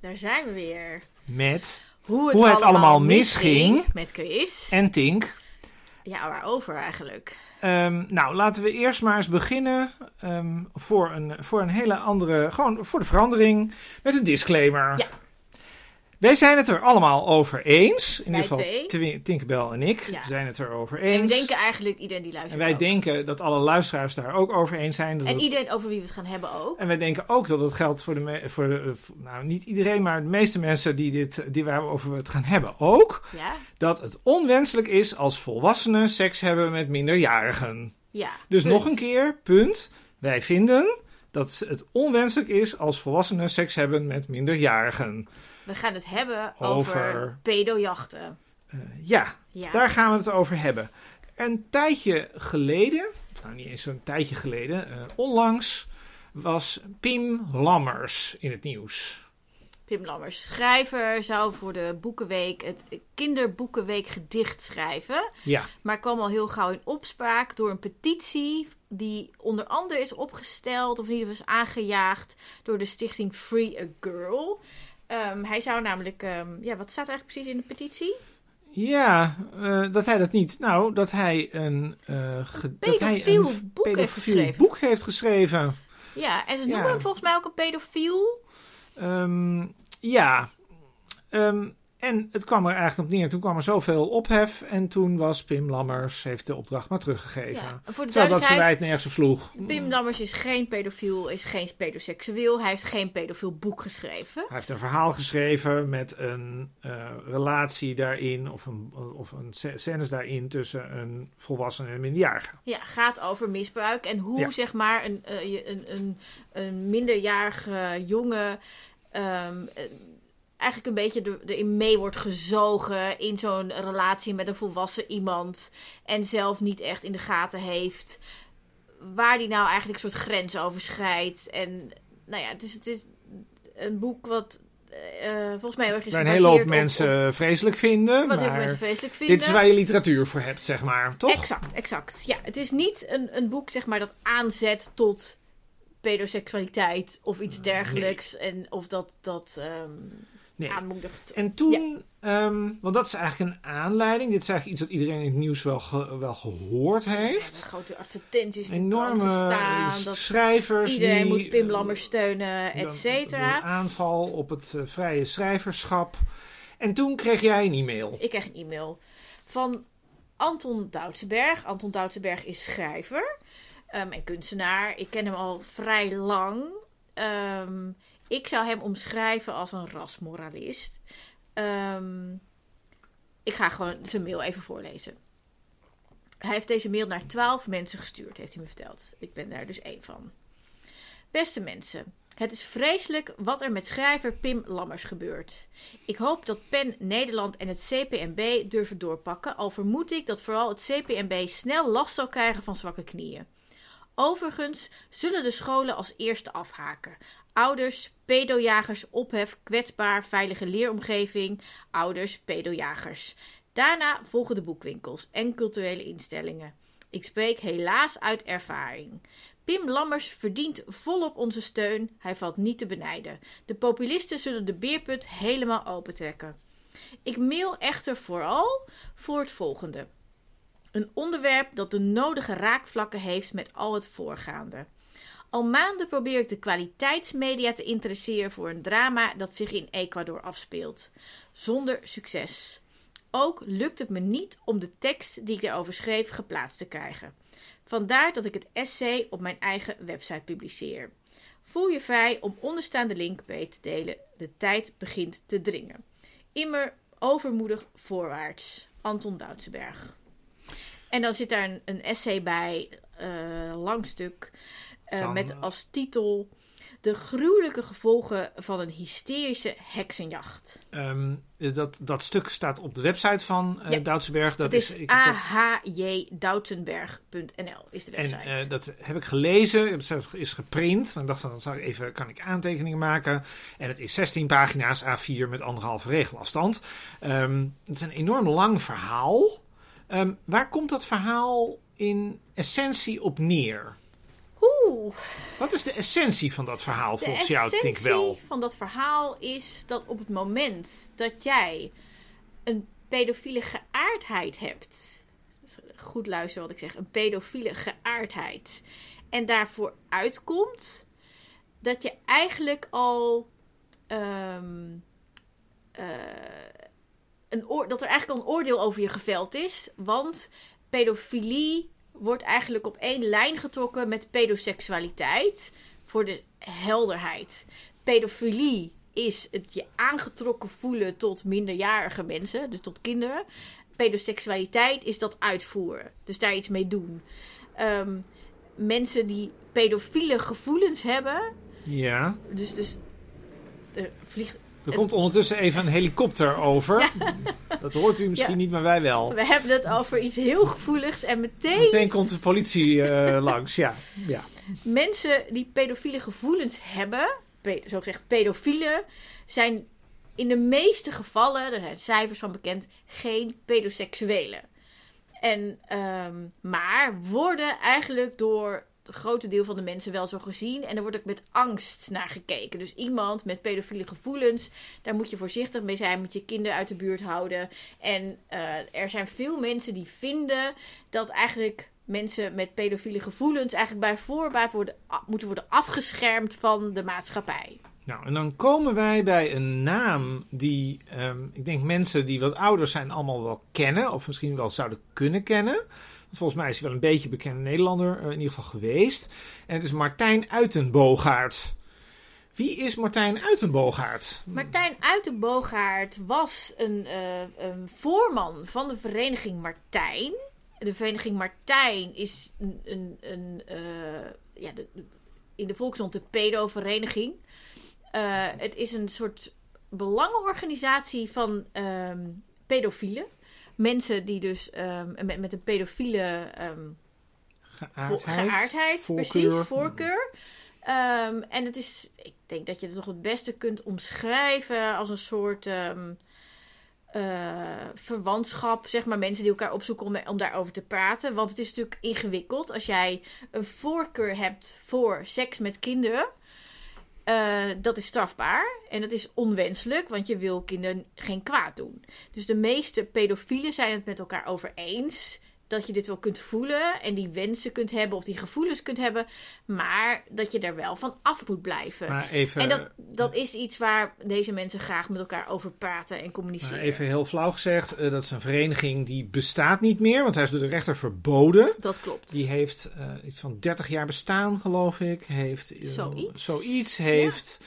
daar zijn we weer. Met Hoe het, Hoe het allemaal, misging. Met Chris. en Tink. Ja, waarover eigenlijk? Ehm, nou, laten we eerst maar eens beginnen ehm, voor, een, voor een hele andere, gewoon voor de verandering, met een disclaimer. Ja. Wij zijn het er allemaal over eens. In Wij ieder geval twee. Tinkerbell en ik Ja. zijn het er over En eens. we denken eigenlijk iedereen die En luistert wij ook. denken dat alle luisteraars daar ook over eens zijn. Dat En het- iedereen over wie we het gaan hebben ook. En wij denken ook dat het geldt voor de, me- voor de voor- nou niet iedereen, maar de meeste mensen die dit, die waarover we het gaan hebben ook. Ja? Dat het onwenselijk is als volwassenen seks hebben met minderjarigen. Ja. Dus punt. nog een keer, punt. Wij vinden dat het onwenselijk is als volwassenen seks hebben met minderjarigen. We gaan het hebben over, Over- pedojachten. Eh, ja, Ja. daar gaan we het over hebben. Een tijdje geleden, nou niet eens zo'n tijdje geleden, eh, onlangs was Pim Lammers in het nieuws. Pim Lammers, schrijver, zou voor de Boekenweek het kinderboekenweek gedicht schrijven. Ja, Maar kwam al heel gauw in opspraak door een petitie die onder andere is opgesteld, of in ieder geval is aangejaagd door de stichting Free a Girl. Ehm, hij zou namelijk, ehm, ja, wat staat eigenlijk precies in de petitie? ja eh, dat hij dat niet. Nou, dat hij een, ge- dat hij een boek heeft boek heeft geschreven. Ja, en ze Ja. noemen hem volgens mij ook een pedofiel. Ehm, ja. Ehm, en het kwam er eigenlijk op neer. Toen kwam er zoveel ophef. En toen was Pim Lammers, heeft de opdracht maar teruggegeven. Ja, voor de Terwijl dat verwijt nergens op sloeg. Pim Lammers is geen pedofiel, is geen pedoseksueel. Hij heeft geen pedofiel boek geschreven. Hij heeft een verhaal geschreven met een eh, relatie daarin. Of een, of een sc- scènes daarin tussen een volwassene en een minderjarige. Ja, gaat over misbruik en hoe Ja. zeg maar een, eh, een, een, een minderjarige jongen ehm, eh, eigenlijk een beetje er- erin mee wordt gezogen in zo'n relatie met een volwassen iemand en zelf niet echt in de gaten heeft waar die nou eigenlijk een soort grens overschrijdt. En nou ja, het is, het is een boek wat eh, volgens mij heel erg is Waar een hele hoop op- mensen vreselijk vinden. wat heel veel maar mensen vreselijk vinden. dit is waar je literatuur voor hebt, zeg maar. Toch? Exact, exact. Ja, het is niet een, een boek zeg maar, dat aanzet tot pedoseksualiteit of iets dergelijks. En of dat, dat ehm, Nee. aanmoedigt. En toen, ehm, want dat is eigenlijk een aanleiding. Dit is eigenlijk iets wat iedereen in het nieuws wel, ge- wel gehoord heeft. grote advertenties Enorme staan. Dat schrijvers. iedereen die, moet Pim eh, Lammers steunen, et cetera. aanval op het eh, vrije schrijverschap. En toen kreeg jij een e-mail. Ik kreeg een e-mail van Anton Doutsenberg. Anton Doutsenberg is schrijver ehm, en kunstenaar. Ik ken hem al vrij lang. Ehm, ik zou hem omschrijven als een rasmoralist. Ehm, ik ga gewoon zijn mail even voorlezen. Hij heeft deze mail naar twaalf mensen gestuurd, heeft hij me verteld. Ik ben daar dus één van. Beste mensen, het is vreselijk wat er met schrijver Pim Lammers gebeurt. Ik hoop dat PEN Nederland en het CPNB durven doorpakken, al vermoed ik dat vooral het CPNB snel last zal krijgen van zwakke knieën. Overigens zullen de scholen als eerste afhaken. Ouders, pedojagers, ophef, kwetsbaar, veilige leeromgeving, ouders, pedojagers. Daarna volgen de boekwinkels en culturele instellingen. Ik spreek helaas uit ervaring. Pim Lammers verdient volop onze steun. Hij valt niet te benijden. De populisten zullen de beerput helemaal opentrekken. Ik mail echter vooral voor het volgende. Een onderwerp dat de nodige raakvlakken heeft met al het voorgaande. Al maanden probeer ik de kwaliteitsmedia te interesseren voor een drama dat zich in Ecuador afspeelt. Zonder succes. Ook lukt het me niet om de tekst die ik daarover schreef geplaatst te krijgen. Vandaar dat ik het essay op mijn eigen website publiceer. Voel je vrij om onderstaande link mee te delen. De tijd begint te dringen. Immer overmoedig voorwaarts. Anton Doutsenberg. En dan zit daar een, essay bij, eh lang stuk, Van, met eh, als titel De gruwelijke gevolgen van een hysterische heksenjacht. Ehm, dat, dat stuk staat op de website van eh Ja. Doutsenberg. Dat het is, ik dat- ahjdoutenberg.nl is de En website. eh, dat heb ik gelezen. Ik het is geprint. En ik dacht, dan zal ik even, kan ik aantekeningen maken. En het is 16 pagina's A4 met anderhalve regelafstand. Ehm, het is een enorm lang verhaal. Ehm, waar komt dat verhaal in essentie op neer? Oeh. Wat is de essentie van dat verhaal De volgens jou, denk ik essentie wel? van dat verhaal is dat op het moment dat jij een pedofiele geaardheid hebt. Goed luisteren wat ik zeg. Een pedofiele geaardheid. En daarvoor uitkomt dat je eigenlijk al. ehm, eh, een dat er eigenlijk al een oordeel over je geveld is. Want pedofilie wordt eigenlijk op één lijn getrokken met pedoseksualiteit. Voor de helderheid. Pedofilie is het je aangetrokken voelen tot minderjarige mensen, dus tot kinderen. Pedoseksualiteit is dat uitvoeren, dus daar iets mee doen. Ehm, mensen die pedofiele gevoelens hebben, Ja. dus, dus er vliegt Er komt ondertussen even een helikopter over. Dat hoort u misschien Ja. niet, maar wij wel. We hebben het over iets heel gevoeligs en meteen, Meteen komt de politie eh, langs. Ja. ja. mensen die pedofiele gevoelens hebben, pe zo gezegd pedofielen, zijn in de meeste gevallen, er zijn cijfers van bekend, geen pedoseksuelen. En, ehm, maar worden eigenlijk door het grote deel van de mensen wel zo gezien. En er wordt ook met angst naar gekeken. Dus iemand met pedofiele gevoelens, daar moet je voorzichtig mee zijn. Moet je kinderen uit de buurt houden. En eh, er zijn veel mensen die vinden dat eigenlijk mensen met pedofiele gevoelens eigenlijk bij voorbaat moeten worden afgeschermd van de maatschappij. Nou, en dan komen wij bij een naam die ehm, ik denk mensen die wat ouder zijn allemaal wel kennen. Of misschien wel zouden kunnen kennen. Volgens mij is hij wel een beetje bekende Nederlander eh, in ieder geval geweest. En het is Martijn Uitenboogaard. Wie is Martijn Uitenboogaard? Martijn Uitenboogaard was een, eh, een voorman van de vereniging Martijn. De vereniging Martijn is een, een, eh, ja, in de volksmond de pedo-vereniging. Het is een soort belangenorganisatie van ehm, pedofielen. Mensen die dus ehm, met, met een pedofiele ehm, Geaardheid? geaardheid, voorkeur. precies, voorkeur. Ehm, en het is, ik denk dat je het nog het beste kunt omschrijven als een soort eh, verwantschap, zeg maar, mensen die elkaar opzoeken om, om daarover te praten. Want het is natuurlijk ingewikkeld als jij een voorkeur hebt voor seks met kinderen. Eh, dat is strafbaar en dat is onwenselijk, want je wil kinderen geen kwaad doen. Dus de meeste pedofielen zijn het met elkaar over eens dat je dit wel kunt voelen en die wensen kunt hebben of die gevoelens kunt hebben, maar dat je er wel van af moet blijven. Maar even, en dat, dat is iets waar deze mensen graag met elkaar over praten en communiceren. maar even heel flauw gezegd, eh, dat is een vereniging die bestaat niet meer. Want hij is door de rechter verboden. Dat klopt. Die heeft eh, iets van 30 jaar bestaan, geloof ik. Heeft, eh, Zoiets. zoiets heeft.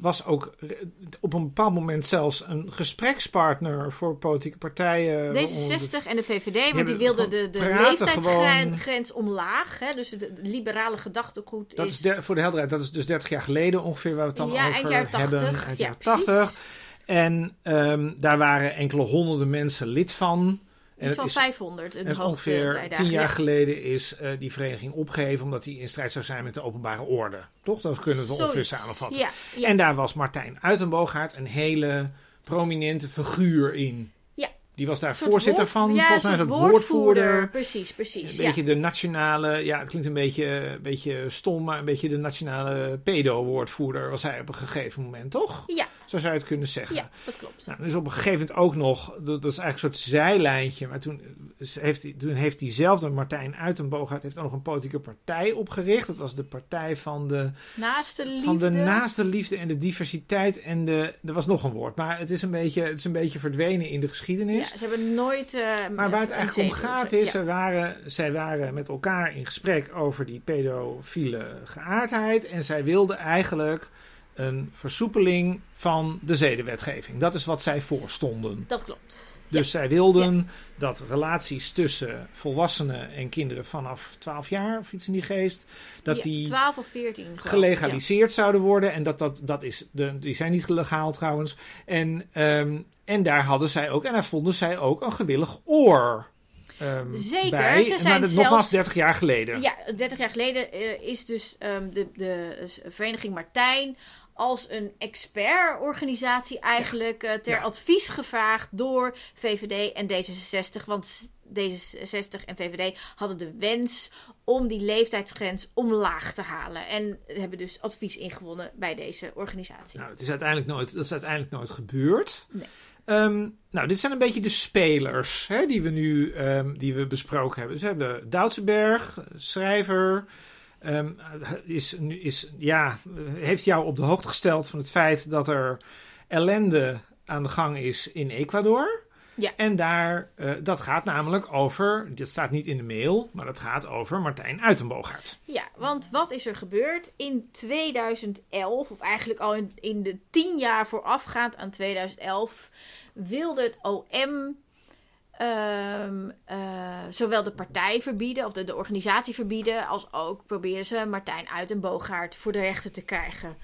Was ook re- op een bepaald moment zelfs een gesprekspartner voor politieke partijen. waaronder D66 en de VVD, want die wilden de, de leeftijdsgrens omlaag. Hè? Dus de, liberale gedachtegoed Dat is... voor de helderheid, dat is dus 30 jaar geleden ongeveer waar we het dan Ja, over eind jaren 80. hebben. Eind Ja, jaren precies. 80. En ehm, daar waren enkele honderden mensen lid van. En van is 500. Een En ongeveer tien jaar Ja. geleden is eh, die vereniging opgeheven omdat die in strijd zou zijn met de openbare orde. Toch? Dat kunnen we ongeveer samenvatten. Ja, ja. En daar was Martijn Uitenboogaard een hele prominente figuur in. Die was daar voorzitter woord- van, ja, volgens mij is het soort woordvoerder. Precies, precies. Een ja. beetje de nationale, ja, het klinkt een beetje, een beetje stom, maar een beetje de nationale pedo-woordvoerder was hij op een gegeven moment, toch? Ja, Zo zou je het kunnen zeggen. ja, dat klopt. Nou, dus op een gegeven moment ook nog, dat dat is eigenlijk een soort zijlijntje, maar toen heeft, hij- toen heeft diezelfde Martijn Uitenboogaard heeft ook nog een politieke partij opgericht. Dat was de Partij van de, Naast de liefde. van de naaste liefde en de diversiteit en de, er was nog een woord, maar het is een beetje, het is een beetje verdwenen in de Ja, geschiedenis. ze hebben nooit... eh, Maar waar het eigenlijk om gaat is, Ja. waren, zij waren met elkaar in gesprek over die pedofiele geaardheid. En zij wilden eigenlijk een versoepeling van de zedenwetgeving. Dat is wat zij voorstonden. Dat klopt. Dus zij wilden dat relaties tussen volwassenen en kinderen vanaf 12 jaar of iets in die geest, dat Ja, die 12 of 14 geloof ik, gelegaliseerd zouden worden. En dat, dat, dat is, de, die zijn niet legaal trouwens. En, ehm, en daar hadden zij ook, en daar vonden zij ook een gewillig oor. ehm, Zeker, bij. ze Maar zijn dat- zelfs- Nogmaals, 30 jaar geleden. Ja, 30 jaar geleden eh, is dus ehm, de, de Vereniging Martijn als een expertorganisatie eigenlijk eh, ter Ja. advies gevraagd door VVD en D66. Want D66 en VVD hadden de wens om die leeftijdsgrens omlaag te halen. En hebben dus advies ingewonnen bij deze organisatie. Nou, het is uiteindelijk nooit, dat is uiteindelijk nooit gebeurd. Nee. Ehm, nou, dit zijn een beetje de spelers hè, die we nu ehm, die we besproken hebben. Dus we hebben Doutsenberg, schrijver. Ehm, is, nu- is, ja, heeft jou op de hoogte gesteld van het feit dat er ellende aan de gang is in Ecuador. Ja. En daar, eh, dat gaat namelijk over, dit staat niet in de mail, maar dat gaat over Martijn Uitenboogaert. Ja, want wat is er gebeurd? In 2011, of eigenlijk al in, in de tien jaar voorafgaand aan 2011, wilde het OM ehm, eh, zowel de partij verbieden, of de, organisatie verbieden, als ook probeerden ze Martijn Uit en Boogaard voor de rechter te krijgen.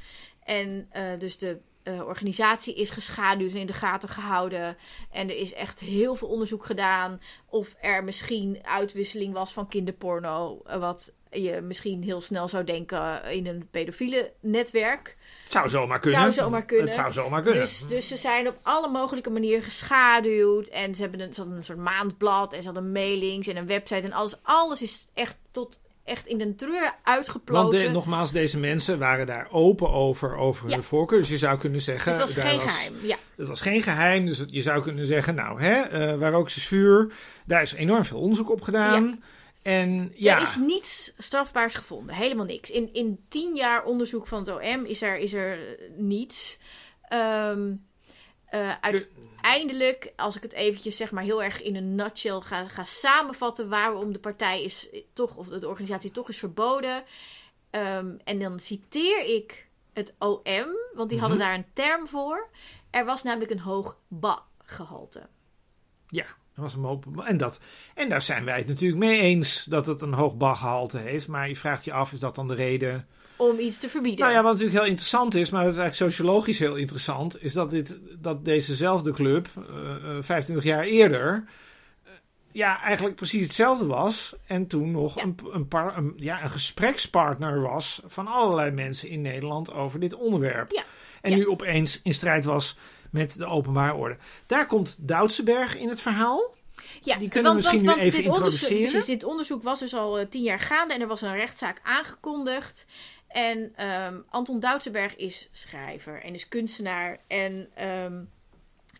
En eh, dus de eh, organisatie is geschaduwd en in de gaten gehouden. En er is echt heel veel onderzoek gedaan of er misschien uitwisseling was van kinderporno. Wat je misschien heel snel zou denken in een pedofiele netwerk. Het zou zomaar kunnen. Zou zomaar kunnen. Het zou zomaar kunnen. Dus, dus ze zijn op alle mogelijke manieren geschaduwd. En ze hebben een, ze hadden een soort maandblad. En ze hadden mailings en een website en alles. Alles is echt tot echt in den treur Want uitgeploten. de, nogmaals, deze mensen waren daar open over, over Ja. hun voorkeur. Dus je zou kunnen zeggen... het was geen geheim. Ja. Het was geen geheim, dus je zou kunnen zeggen... Nou, hè, eh, waar ook is vuur. Daar is enorm veel onderzoek op gedaan. En ja, Er is niets strafbaars gevonden. Helemaal niks. In, in tien jaar onderzoek van het OM is er, is er eh, niets. Ehm, eh, uiteindelijk, als ik het eventjes zeg maar heel erg in een nutshell ga, ga samenvatten... waarom de partij is eh, toch, of de organisatie toch is verboden... Ehm, en dan citeer ik het OM, want die hadden Mhm. daar een term voor. Er was namelijk een hoog ba-gehalte. ja, was een open... En, dat, en daar zijn wij het natuurlijk mee eens dat het een hoog baggehalte heeft. Maar je vraagt je af, is dat dan de reden... Om iets te verbieden. Nou ja, wat natuurlijk heel interessant is, maar dat is eigenlijk sociologisch heel interessant, is dat, dit, dat dezezelfde club eh, eh, 25 jaar eerder eh, ja, eigenlijk precies hetzelfde was. En toen nog Ja. een, een, par, een, ja, een gesprekspartner was van allerlei mensen in Nederland over dit onderwerp. Ja. En Ja. nu opeens in strijd was met de openbare orde. Daar komt Doutsenberg in het verhaal. Ja, Die kunnen we misschien nu even dit introduceren. Precies, dit onderzoek was dus al eh, tien jaar gaande en er was een rechtszaak aangekondigd. En ehm, Anton Doutsenberg is schrijver en is kunstenaar en ehm,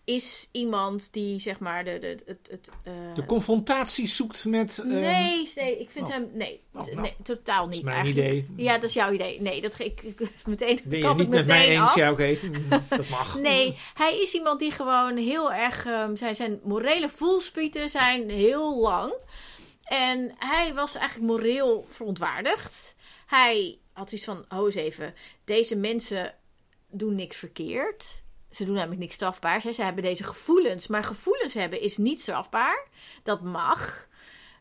is iemand die zeg maar de, de, het... het eh, De confrontatie zoekt met... eh, nee, nee, ik vind oh. hem... Nee, Oh, nou. nee totaal dat niet is mijn eigenlijk. idee. Ja, dat is jouw idee. Nee, dat ik, ik meteen Ben je niet ik met mij meteen eens? af. Ja, oké. Dat mag. Nee, hij is iemand die gewoon heel erg. ehm, zijn, zijn morele voelspieten zijn heel lang. En hij was eigenlijk moreel verontwaardigd. Hij had iets van: oh eens even, deze mensen doen niks verkeerd. Ze doen namelijk niks strafbaars. Ze hebben deze gevoelens. Maar gevoelens hebben is niet strafbaar. Dat mag.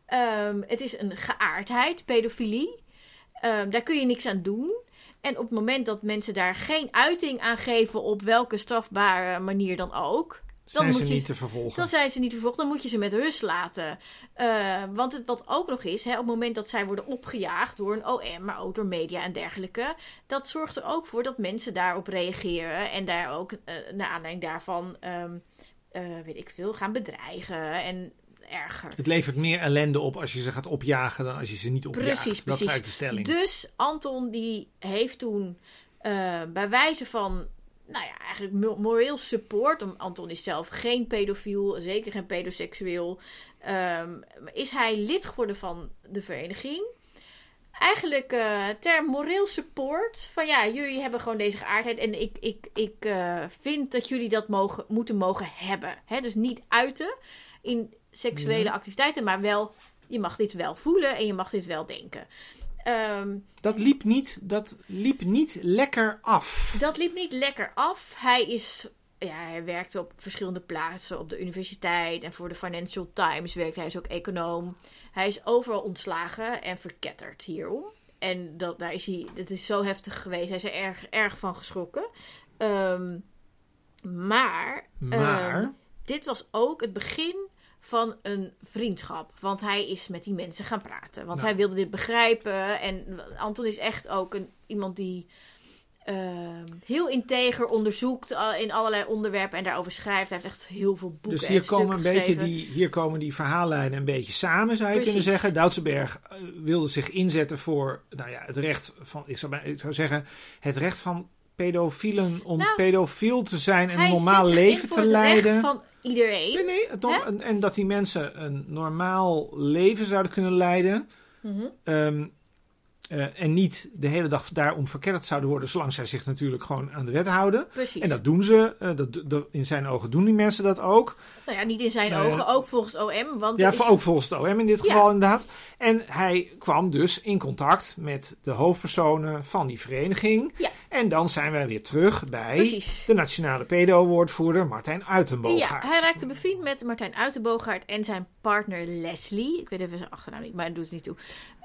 Ehm, het is een geaardheid, pedofilie. Ehm, daar kun je niks aan doen. En op het moment dat mensen daar geen uiting aan geven op welke strafbare manier dan ook, Zijn moet ze je- niet te vervolgen. dan zijn ze niet vervolgd. Dan moet je ze met rust laten. Eh, want het, wat ook nog is, hè, op het moment dat zij worden opgejaagd door een OM, maar ook door media en dergelijke, dat zorgt er ook voor dat mensen daarop reageren en daar ook eh naar aanleiding daarvan, ehm, eh, weet ik veel, gaan bedreigen en erger. Het levert meer ellende op als je ze gaat opjagen dan als je ze niet opjaagt. Precies, Dat is precies. eigenlijk de stelling. Dus Anton die heeft toen bij wijze van, nou ja, eigenlijk mo- moreel support. Anton is zelf geen pedofiel, zeker geen pedoseksueel. ehm, is hij lid geworden van de vereniging. Eigenlijk eh, ter moreel support. Van ja, jullie hebben gewoon deze geaardheid. En ik, ik, ik eh, vind dat jullie dat mogen, moeten mogen hebben. Hè? Dus niet uiten in seksuele Mhm. activiteiten. Maar wel, je mag dit wel voelen en je mag dit wel denken. Ehm, Dat, liep niet, dat liep niet lekker af. dat liep niet lekker af. Hij is. Ja, hij werkte op verschillende plaatsen op de universiteit en voor de Financial Times werkte hij is ook econoom. Hij is overal ontslagen en verketterd hierom. En dat, daar is hij, dat is zo heftig geweest. Hij is er erg, erg van geschrokken. Ehm, maar, Maar, ehm, dit was ook het begin van een vriendschap. Want hij is met die mensen gaan praten. Want Nou. hij wilde dit begrijpen. En Anton is echt ook een, iemand die ehm, heel integer onderzoekt eh, in allerlei onderwerpen en daarover schrijft. Hij heeft echt heel veel boeken Dus hier en komen, een beetje die, hier komen die verhaallijnen een beetje samen, zou je Precies. kunnen zeggen. Doutsenberg eh, wilde zich inzetten voor nou ja, het recht van, ik zou, ik zou zeggen, het recht van pedofielen om Nou, pedofiel te zijn en een normaal leven te leiden. van iedereen. Nee, nee, en, en dat die mensen een normaal leven zouden kunnen leiden. Mhm. Ehm, eh, en niet de hele dag daarom verketterd zouden worden, zolang zij zich natuurlijk gewoon aan de wet houden. Precies. En dat doen ze. eh, dat, dat- in zijn ogen doen die mensen dat ook. Nou ja, niet in zijn ja. ogen, ook volgens OM. Want Ja, is- ook volgens het OM in dit Ja. geval inderdaad. En hij kwam dus in contact met de hoofdpersonen van die vereniging. Ja. En dan zijn wij weer terug bij Precies. de nationale pedo-woordvoerder Martijn Ja, Uitenboogaard. hij raakte bevriend met Martijn Uitenboogaard en zijn partner Leslie. Ik weet even zijn achternaam niet, maar dat doet het niet toe.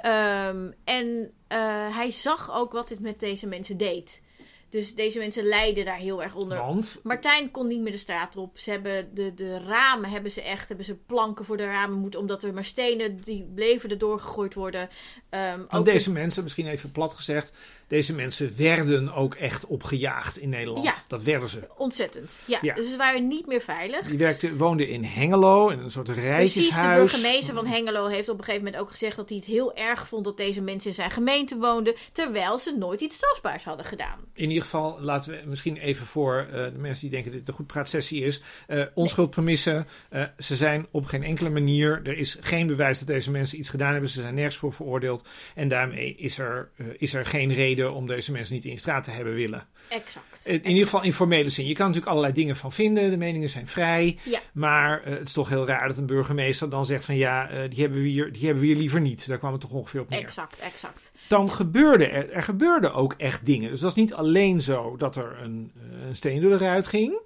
Ehm, en eh, hij zag ook wat dit met deze mensen deed. Dus deze mensen lijden daar heel erg onder. Want Martijn kon niet meer de straat op. Ze hebben de, de ramen hebben ze echt, hebben ze planken voor de ramen moeten, omdat er maar stenen die bleven erdoor gegooid worden. Want ook de- deze mensen, misschien even plat gezegd, deze mensen werden ook echt opgejaagd in Nederland. Ja. Dat werden ze. ontzettend. Ja, Ja. dus ze waren niet meer veilig. Die werkte, woonde in Hengelo, in een soort Precies, de rijtjeshuis. burgemeester van Hengelo heeft op een gegeven moment ook gezegd dat hij het heel erg vond dat deze mensen in zijn gemeente woonden, terwijl ze nooit iets strafbaars hadden gedaan. In ieder geval, laten we misschien even voor eh, de mensen die denken dat dit een goed praatsessie is. eh onschuldpremisse. eh, ze zijn op geen enkele manier. Er is geen bewijs dat deze mensen iets gedaan hebben. Ze zijn nergens voor veroordeeld. En daarmee is er, is er geen reden om deze mensen niet in straat te hebben willen. Exact. In, in ieder geval in formele zin. Je kan natuurlijk allerlei dingen van vinden. De meningen zijn vrij. Ja. Maar eh, het is toch heel raar dat een burgemeester dan zegt van ja, eh, die, hebben we hier, die hebben we hier liever niet. Daar kwam het toch ongeveer op neer. Exact, exact. Dan gebeurde er, er gebeurden ook echt dingen. Dus dat is niet alleen zo dat er een, eh, een steen door de ruit ging.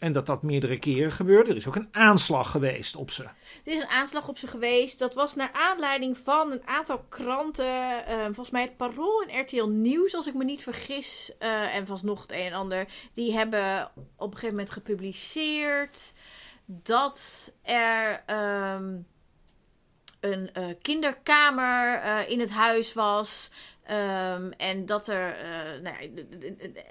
En dat dat meerdere keren gebeurde. Er is ook een aanslag geweest op ze. Er is een aanslag op ze geweest. Dat was naar aanleiding van een aantal kranten. eh, volgens mij het Parool en RTL Nieuws, als ik me niet vergis. eh, en vast nog het een en ander. Die hebben op een gegeven moment gepubliceerd dat er ehm, een eh, kinderkamer in het huis was. Ehm, en dat er eh, nou ja,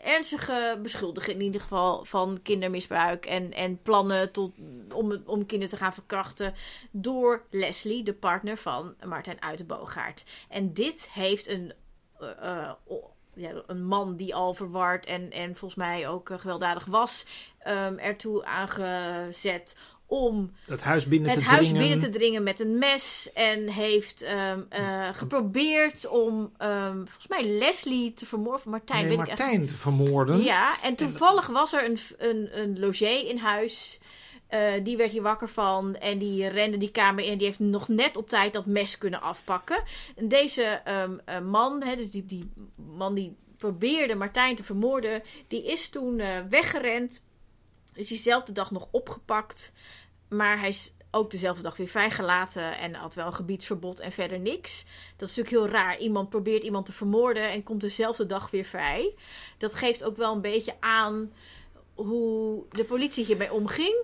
ernstige beschuldigingen in ieder geval van kindermisbruik en, en plannen tot, om, om kinderen te gaan verkrachten door Leslie, de partner van Martijn Uitenboogaard. En dit heeft een, eh, eh, ja, een man die al verward en, en volgens mij ook gewelddadig was, ehm, ertoe aangezet om Het huis binnen het te huis dringen. binnen te dringen met een mes. En heeft ehm, eh, geprobeerd om ehm, volgens mij Leslie te vermoorden. Martijn, nee, weet ik Martijn te vermoorden. Ja, en toevallig was er een, een, een logé in huis. Eh, die werd hier wakker van en die rende die kamer in. Die heeft nog net op tijd dat mes kunnen afpakken. En deze ehm, eh, man, hè, dus die, die man die probeerde Martijn te vermoorden, die is toen weggerend. Is diezelfde dag nog opgepakt. Maar hij is ook dezelfde dag weer vrijgelaten en had wel een gebiedsverbod en verder niks. Dat is natuurlijk heel raar. Iemand probeert iemand te vermoorden en komt dezelfde dag weer vrij. Dat geeft ook wel een beetje aan hoe de politie hiermee omging.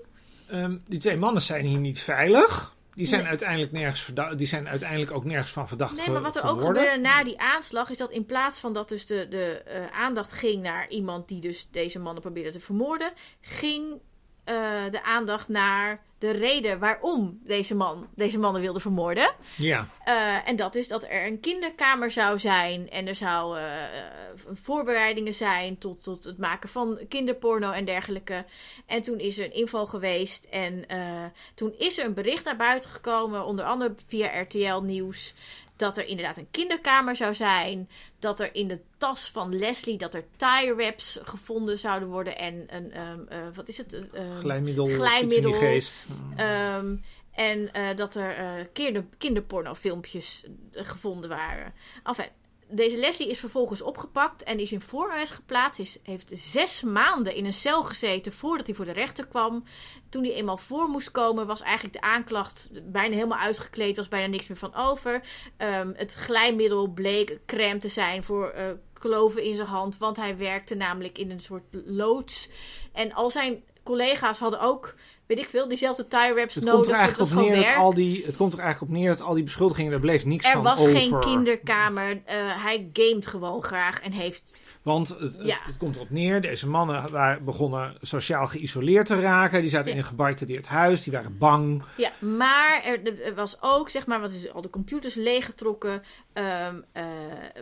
Ehm, die twee mannen zijn hier niet veilig. Die zijn, Nee. uiteindelijk, nergens die zijn uiteindelijk ook nergens van verdacht Nee, maar wat er ook gebeurde na die aanslag is dat in plaats van dat dus de, de eh, aandacht ging naar iemand die dus deze mannen probeerde te vermoorden, ging eh, de aandacht naar de reden waarom deze man deze mannen wilde vermoorden. Ja, Eh, en dat is dat er een kinderkamer zou zijn. En er zou eh, eh, voorbereidingen zijn tot, tot het maken van kinderporno en dergelijke. En toen is er een inval geweest. En eh, toen is er een bericht naar buiten gekomen, onder andere via RTL Nieuws. Dat er inderdaad een kinderkamer zou zijn. Dat er in de tas van Leslie dat er tie wraps gevonden zouden worden. En een, ehm, eh, wat is het? Een, ehm, glijmiddel, Glijmiddel. geest. Ehm, en eh, dat er kinder, kinderpornofilmpjes gevonden waren. Enfin, deze Leslie is vervolgens opgepakt en is in voorarrest geplaatst. Is, heeft zes maanden in een cel gezeten voordat hij voor de rechter kwam. Toen hij eenmaal voor moest komen, was eigenlijk de aanklacht bijna helemaal uitgekleed. Was bijna niks meer van over. Ehm, het glijmiddel bleek crème te zijn voor eh, kloven in zijn hand. Want hij werkte namelijk in een soort loods. En al zijn collega's hadden ook, weet ik veel, diezelfde tie wraps Het nodig. komt er eigenlijk was op neer dat al die, het komt er eigenlijk op neer dat al die beschuldigingen, daar bleef niks Er van was over. geen kinderkamer. eh, hij gamet gewoon graag en heeft. Want het, het- Ja. het komt erop neer, deze mannen waren begonnen sociaal geïsoleerd te raken. Die zaten Ja. in een gebarricadeerd huis, die waren bang. Ja, maar er, er was ook, zeg maar, wat is al de computers leeggetrokken. Ehm, eh,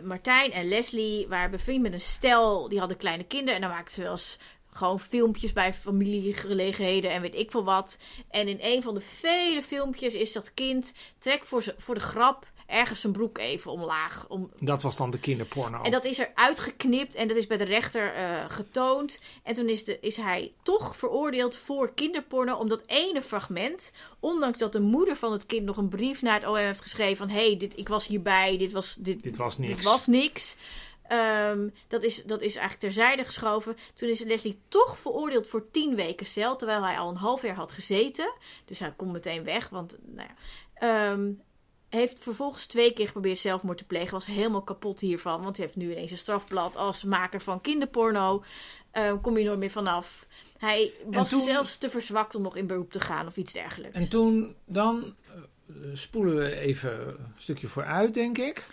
Martijn en Leslie waren bevriend met een stel, die hadden kleine kinderen. En dan maakten ze wel eens gewoon filmpjes bij familiegelegenheden en weet ik veel wat. En in een van de vele filmpjes is dat kind, trek voor, ze- voor de grap ergens zijn broek even omlaag. Om, Dat was dan de kinderporno. En dat is er uitgeknipt en dat is bij de rechter eh, getoond. En toen is, de, is hij toch veroordeeld voor kinderporno om dat ene fragment. Ondanks dat de moeder van het kind nog een brief naar het OM heeft geschreven van... hé, hey, ik was hierbij, dit was, dit, Dit was niks. dit was niks. Ehm, dat, is, dat is eigenlijk terzijde geschoven. Toen is Leslie toch veroordeeld voor tien weken cel, terwijl hij al een half jaar had gezeten. Dus hij komt meteen weg, want nou ja... Ehm, heeft vervolgens twee keer geprobeerd zelfmoord te plegen. Was helemaal kapot hiervan. Want hij heeft nu ineens een strafblad als maker van kinderporno. Ehm, kom je nooit meer vanaf. Hij was toen- zelfs te verzwakt om nog in beroep te gaan of iets dergelijks. En toen, dan eh, spoelen we even een stukje vooruit, denk ik.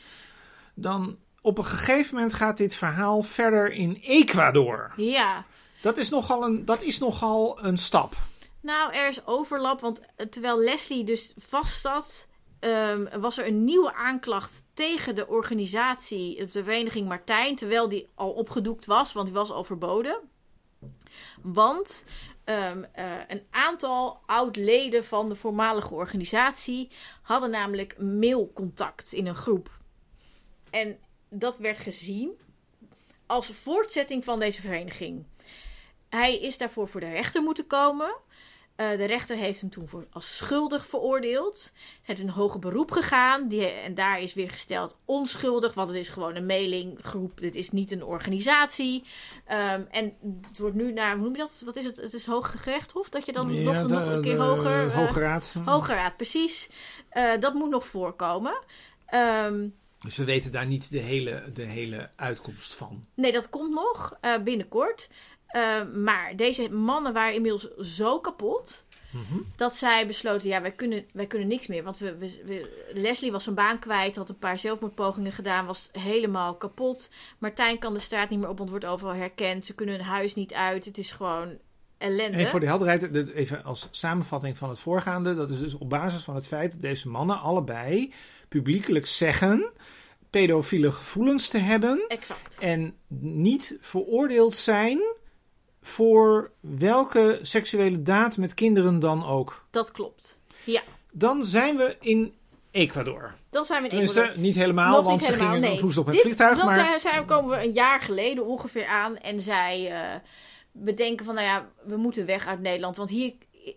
Dan op een gegeven moment gaat dit verhaal verder in Ecuador. Ja, Dat is nogal een, dat is nogal een stap. nou er is overlap. Want eh, terwijl Leslie dus vast zat... ehm, was er een nieuwe aanklacht tegen de organisatie, de vereniging Martijn, terwijl die al opgedoekt was, want die was al verboden. Want ehm, eh, een aantal oud-leden van de voormalige organisatie hadden namelijk mailcontact in een groep. En dat werd gezien als voortzetting van deze vereniging. Hij is daarvoor voor de rechter moeten komen. Eh, de rechter heeft hem toen voor, als schuldig veroordeeld. Hij heeft een hoger beroep gegaan. Die, en daar is weer gesteld onschuldig. Want het is gewoon een mailinggroep. Dit is niet een organisatie. Ehm, en het wordt nu naar, hoe noem je dat? Wat is het? Het is Hoge Gerechtshof. Dat je dan nog, de- nog een keer de hoger... eh, Hoge Raad. Hoge Raad, precies. Eh, dat moet nog voorkomen. Ehm, Dus we weten daar niet de hele, de hele uitkomst van. Nee, dat komt nog eh, binnenkort. Eh, maar deze mannen waren inmiddels zo kapot. Mhm. Dat zij besloten, ja, wij kunnen, wij kunnen niks meer. Want we, we, we- Leslie was zijn baan kwijt, had een paar zelfmoordpogingen gedaan, was helemaal kapot. Martijn kan de straat niet meer op, want wordt overal herkend. Ze kunnen hun huis niet uit. Het is gewoon ellende. En voor de helderheid, even als samenvatting van het voorgaande. Dat is dus op basis van het feit dat deze mannen allebei publiekelijk zeggen pedofiele gevoelens te hebben. Exact. En niet veroordeeld zijn voor welke seksuele daad met kinderen dan ook. Dat klopt. Dan zijn we in Ecuador. Dan zijn we in Tenminste, Ecuador. niet helemaal, Nog want niet ze helemaal, gingen nee. op het Dit- vliegtuig. Dan Maar zijn, zijn, komen we een jaar geleden ongeveer aan. En zij bedenken van, nou ja, we moeten weg uit Nederland. Want hier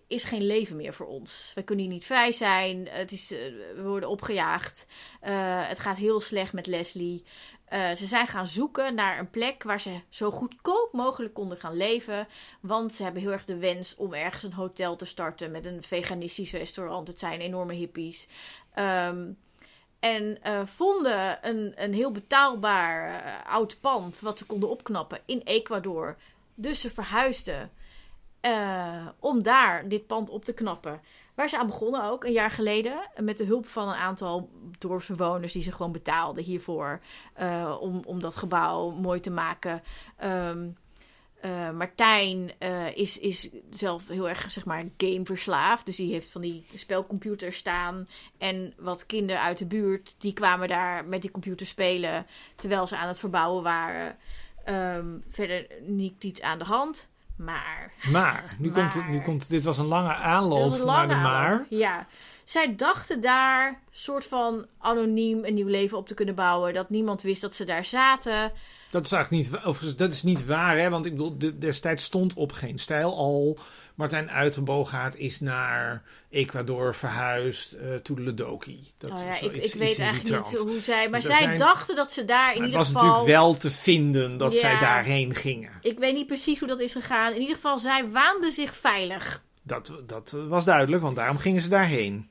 is geen leven meer voor ons. We kunnen hier niet vrij zijn. Het is, eh, we worden opgejaagd. Eh, het gaat heel slecht met Leslie. Eh, ze zijn gaan zoeken naar een plek waar ze zo goedkoop mogelijk konden gaan leven. Want ze hebben heel erg de wens om ergens een hotel te starten met een veganistisch restaurant. Het zijn enorme hippies. Ehm, en vonden een, een heel betaalbaar oud pand wat ze konden opknappen in Ecuador. Dus ze verhuisden eh, om daar dit pand op te knappen. Waar ze aan begonnen ook, een jaar geleden. Met de hulp van een aantal dorpsbewoners die ze gewoon betaalden hiervoor. eh, om, om dat gebouw mooi te maken. Ehm, eh, Martijn is, is zelf heel erg, zeg maar, gameverslaafd. Dus die heeft van die spelcomputers staan. En wat kinderen uit de buurt, die kwamen daar met die computer spelen. Terwijl ze aan het verbouwen waren. Ehm, verder niet iets aan de hand. Maar Maar, nu, Maar- Komt, nu komt, dit was een lange aanloop een naar lange de maar. aanloop. Ja. Zij dachten daar soort van anoniem een nieuw leven op te kunnen bouwen. Dat niemand wist dat ze daar zaten. Dat is eigenlijk niet, overigens, dat is niet waar, hè? Want ik bedoel, de, destijds stond op geen stijl al. Martijn Uitenboogaard is naar Ecuador verhuisd, eh Toedeledoki. Dat oh is ja, ik, zoiets- ik iets weet in die eigenlijk niet hoe zij... Maar Dus zij zijn- dachten dat ze daar in Maar het ieder was geval... natuurlijk wel te vinden dat Ja. zij daarheen gingen. Ik weet niet precies hoe dat is gegaan. In ieder geval, zij waanden zich veilig. Dat, dat was duidelijk, want daarom gingen ze daarheen.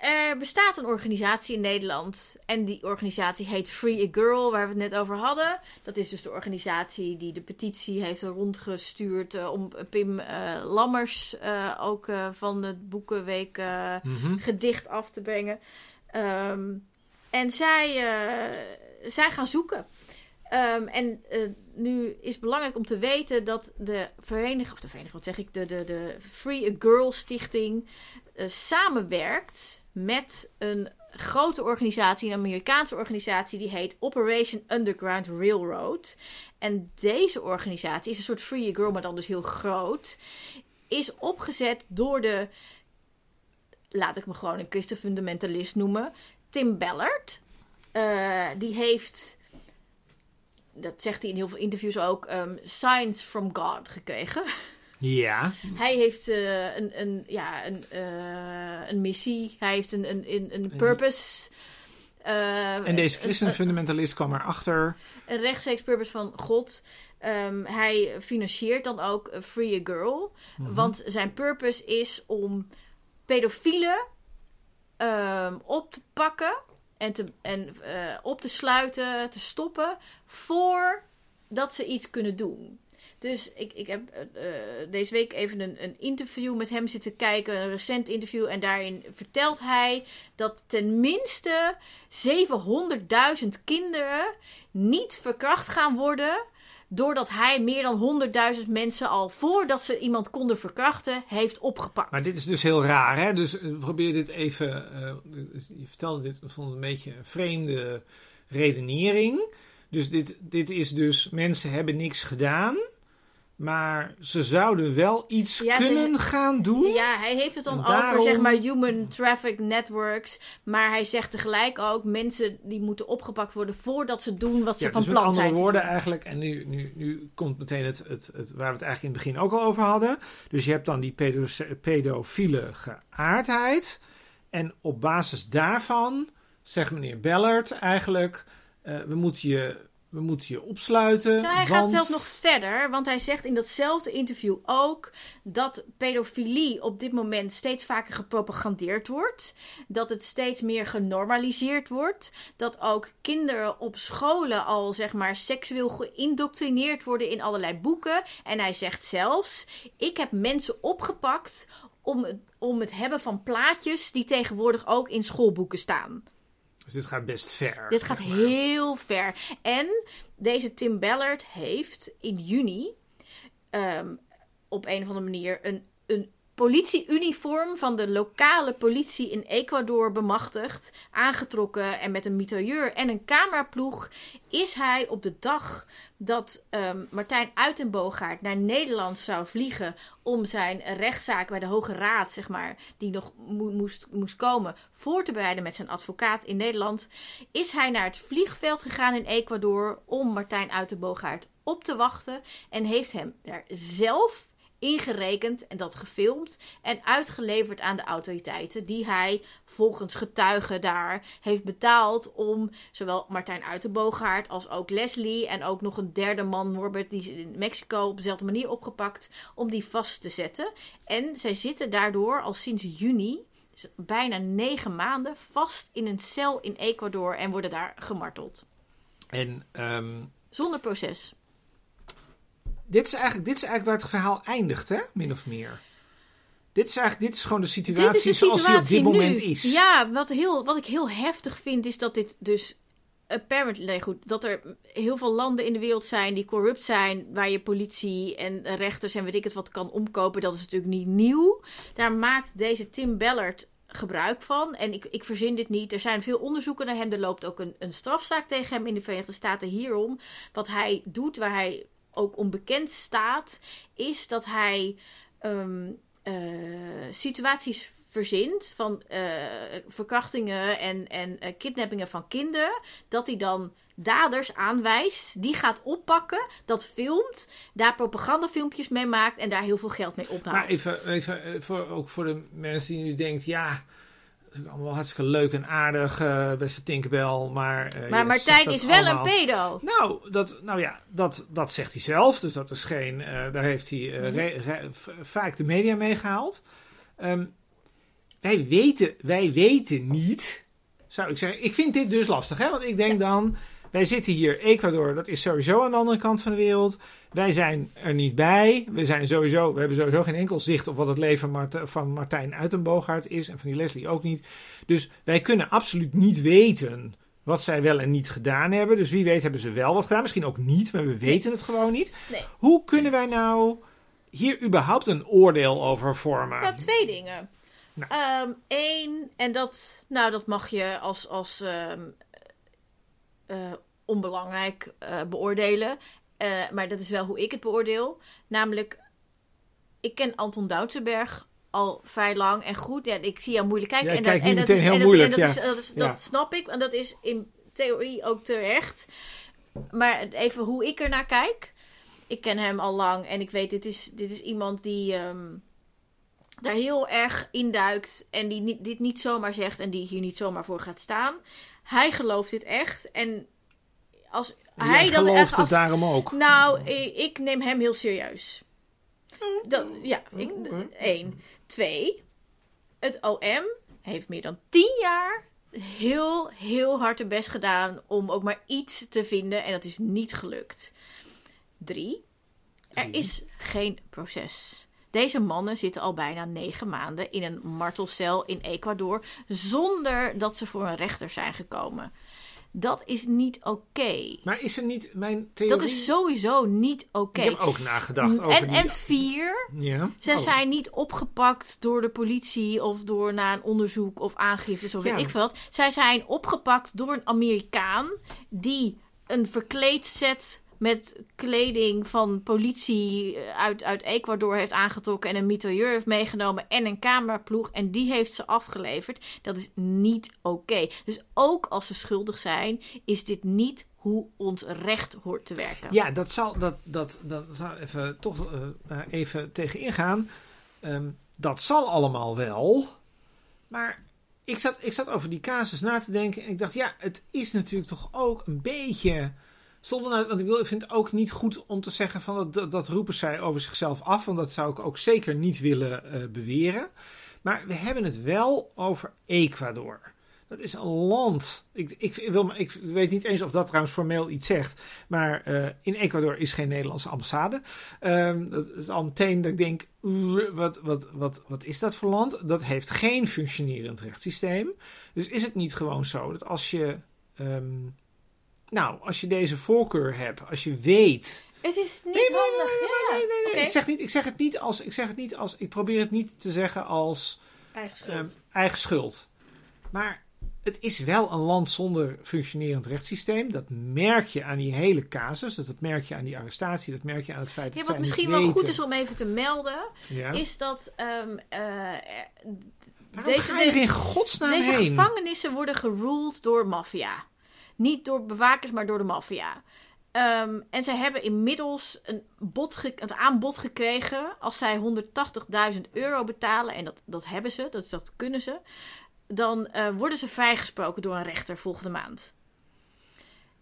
Er bestaat een organisatie in Nederland. En die organisatie heet Free a Girl, waar we het net over hadden. Dat is dus de organisatie die de petitie heeft rondgestuurd uh, om Pim uh, Lammers uh, ook van de Boekenweek Mhm. gedicht af te brengen. Ehm, en zij, zij gaan zoeken. Um, en nu is het belangrijk om te weten dat de vereniging, of de vereniging, wat zeg ik, de, de, de Free a Girl Stichting samenwerkt met een grote organisatie, een Amerikaanse organisatie, die heet Operation Underground Railroad. En deze organisatie is een soort Free a Girl, maar dan dus heel groot. Is opgezet door de, laat ik me gewoon een christenfundamentalist noemen, Tim Ballard. Uh, die heeft dat zegt hij in heel veel interviews ook, um, Science from God gekregen. Ja. Hij heeft uh, een, een, ja, een, uh, een missie, hij heeft een, een, een, een purpose. Uh, en deze christenfundamentalist kwam erachter. Een rechtstreeks purpose van God. Um, hij financiert dan ook Free a Girl. Mm -hmm. Want zijn purpose is om pedofielen um, op te pakken en, te, en uh, op te sluiten, te stoppen, voordat ze iets kunnen doen. Dus ik, ik heb uh, deze week even een, een, interview met hem zitten kijken, een recent interview. En daarin vertelt hij dat tenminste 700.000 kinderen niet verkracht gaan worden. Doordat hij meer dan 100.000 mensen al voordat ze iemand konden verkrachten, heeft opgepakt. Maar dit is dus heel raar, hè? Dus probeer dit even. Uh, je vertelde dit, ik vond het een beetje een vreemde redenering. Dus dit, dit is dus: mensen hebben niks gedaan. Maar ze zouden wel iets ja, kunnen ze, gaan doen. Ja, hij heeft het dan daarom... over zeg maar human traffic networks. Maar hij zegt tegelijk ook mensen die moeten opgepakt worden voordat ze doen wat ze ja, van dus plan zijn. Met andere woorden eigenlijk, en nu, nu, nu komt meteen het, het, het, waar we het eigenlijk in het begin ook al over hadden. Dus je hebt dan die pedo pedofiele geaardheid. En op basis daarvan zegt meneer Bellert eigenlijk, uh, we moeten je we moeten je opsluiten. Nou, hij want... gaat zelfs nog verder, want hij zegt in datzelfde interview ook dat pedofilie op dit moment steeds vaker gepropagandeerd wordt. Dat het steeds meer genormaliseerd wordt. Dat ook kinderen op scholen al zeg maar seksueel geïndoctrineerd worden in allerlei boeken. En hij zegt zelfs: Ik heb mensen opgepakt om, om het hebben van plaatjes die tegenwoordig ook in schoolboeken staan. Dus dit gaat best ver. Dit gaat heel ver. En deze Tim Ballard heeft in juni um, op een of andere manier een, een politieuniform van de lokale politie in Ecuador bemachtigd, aangetrokken en met een mitrailleur en een cameraploeg is hij op de dag dat um, Martijn Uitenboogaard naar Nederland zou vliegen om zijn rechtszaak bij de Hoge Raad, zeg maar, die nog mo moest, moest komen, voor te bereiden met zijn advocaat in Nederland, is hij naar het vliegveld gegaan in Ecuador om Martijn Uitenboogaard op te wachten en heeft hem daar zelf ingerekend en dat gefilmd en uitgeleverd aan de autoriteiten die hij volgens getuigen daar heeft betaald om zowel Martijn Uitenboogaard als ook Leslie en ook nog een derde man Norbert die is in Mexico op dezelfde manier opgepakt om die vast te zetten en zij zitten daardoor al sinds juni dus bijna negen maanden vast in een cel in Ecuador en worden daar gemarteld. En um... zonder proces dit is, eigenlijk, dit is eigenlijk waar het verhaal eindigt, hè? Min of meer. Dit is eigenlijk dit is gewoon de situatie, de zoals die op dit nu. moment is. Ja, wat, heel, wat ik heel heftig vind is dat dit dus apparently nee, goed, dat er heel veel landen in de wereld zijn die corrupt zijn, waar je politie en rechters en weet ik het wat kan omkopen. Dat is natuurlijk niet nieuw. Daar maakt deze Tim Ballard gebruik van. En ik, ik verzin dit niet. Er zijn veel onderzoeken naar hem. Er loopt ook een, een strafzaak tegen hem in de Verenigde Staten hierom. Wat hij doet, waar hij ook onbekend staat, is dat hij um, uh, situaties verzint van uh, verkrachtingen en, en uh, kidnappingen van kinderen. Dat hij dan daders aanwijst, die gaat oppakken, dat filmt, daar propagandafilmpjes mee maakt en daar heel veel geld mee ophaalt. Maar even, even voor, ook voor de mensen die nu denken, ja, dat is allemaal hartstikke leuk en aardig, uh, beste Tinkerbell, maar... Uh, maar Martijn is wel allemaal... een pedo. Nou, dat, nou ja, dat, dat zegt hij zelf, dus dat is geen... Uh, daar heeft hij re, vaak de media mee gehaald. Um, wij weten, wij weten niet, zou ik zeggen. Ik vind dit dus lastig, hè? Want ik denk dan, wij zitten hier, Ecuador, dat is sowieso aan de andere kant van de wereld. Wij zijn er niet bij. We, zijn sowieso, we hebben sowieso geen enkel zicht op wat het leven van Martijn Uitenboogaard is. En van die Leslie ook niet. Dus wij kunnen absoluut niet weten wat zij wel en niet gedaan hebben. Dus wie weet hebben ze wel wat gedaan. Misschien ook niet, maar we weten het gewoon niet. Nee. Hoe kunnen wij nou hier überhaupt een oordeel over vormen? Nou, twee dingen. Nou. Eén, en dat, nou, dat mag je als, als ehm, eh, onbelangrijk eh, beoordelen. Eh, maar dat is wel hoe ik het beoordeel. Namelijk, ik ken Anton Doutsenberg al vrij lang en goed. Ja, ik zie jou moeilijk kijken. En dat, en dat is, heel moeilijk, dat, ja. is, dat, is- Ja. dat snap ik. En dat is in theorie ook terecht. Maar even hoe ik er naar kijk. Ik ken hem al lang en ik weet, dit is, dit is iemand die ehm, daar heel erg induikt. En die niet, dit niet zomaar zegt en die hier niet zomaar voor gaat staan. Hij gelooft dit echt. En als Jij hij dat gelooft echt het als, daarom ook. nou, ik, ik neem hem heel serieus. Dat, ja, ik, Oh, oké. één. Twee, het OM heeft meer dan tien jaar heel, heel hard hun best gedaan om ook maar iets te vinden. En dat is niet gelukt. Drie, er is geen proces. Deze mannen zitten al bijna negen maanden in een martelcel in Ecuador zonder dat ze voor een rechter zijn gekomen. Dat is niet oké. Maar is er niet mijn theorie? Dat is sowieso niet oké. Ik heb ook nagedacht over En, die... en vier, ja? zij Oh. zijn niet opgepakt door de politie of door na een onderzoek of aangiftes of weet ik veel wat. Zij zijn opgepakt door een Amerikaan die een verkleed set met kleding van politie eh, uit, uit Ecuador heeft aangetrokken en een mitrailleur heeft meegenomen en een cameraploeg en die heeft ze afgeleverd. Dat is niet oké. Dus ook als ze schuldig zijn, is dit niet hoe ons recht hoort te werken. Ja, dat zal, dat, dat, dat zal even, toch eh, eh, even tegen ingaan. Ehm, dat zal allemaal wel. Maar ik zat, ik zat over die casus na te denken. En ik dacht, ja, het is natuurlijk toch ook een beetje. Zonder, nou- want ik, wil, ik vind het ook niet goed om te zeggen van dat, dat, roepen zij over zichzelf af. Want dat zou ik ook zeker niet willen eh, beweren. Maar we hebben het wel over Ecuador. Dat is een land. Ik, ik, wil, ik weet niet eens of dat trouwens formeel iets zegt. Maar eh, in Ecuador is geen Nederlandse ambassade. Ehm, dat is al meteen dat ik denk: "Oeh, wat, wat, wat, wat is dat voor land? Dat heeft geen functionerend rechtssysteem. Dus is het niet gewoon zo dat als je. ehm, nou, als je deze voorkeur hebt, als je weet. Het is niet Nee, nee, handig. nee, ja. nee, nee, nee. Ik, zeg niet, ik zeg het niet als. Ik zeg het niet als. Ik probeer het niet te zeggen als. Eigen schuld. Ehm, eigen schuld. Maar het is wel een land zonder functionerend rechtssysteem. Dat merk je aan die hele casus. Dat, dat merk je aan die arrestatie. Dat merk je aan het feit Ja, dat wat zij misschien wel weten. goed is om even te melden, Ja. is dat er- Waarom deze- ga je er in godsnaam deze heen? gevangenissen worden geruled door maffia. Niet door bewakers, maar door de maffia. Ehm, en zij hebben inmiddels een, bod een aanbod gekregen. Als zij 180.000 euro betalen, en dat, dat hebben ze, dat, dat kunnen ze. Dan eh, worden ze vrijgesproken door een rechter volgende maand.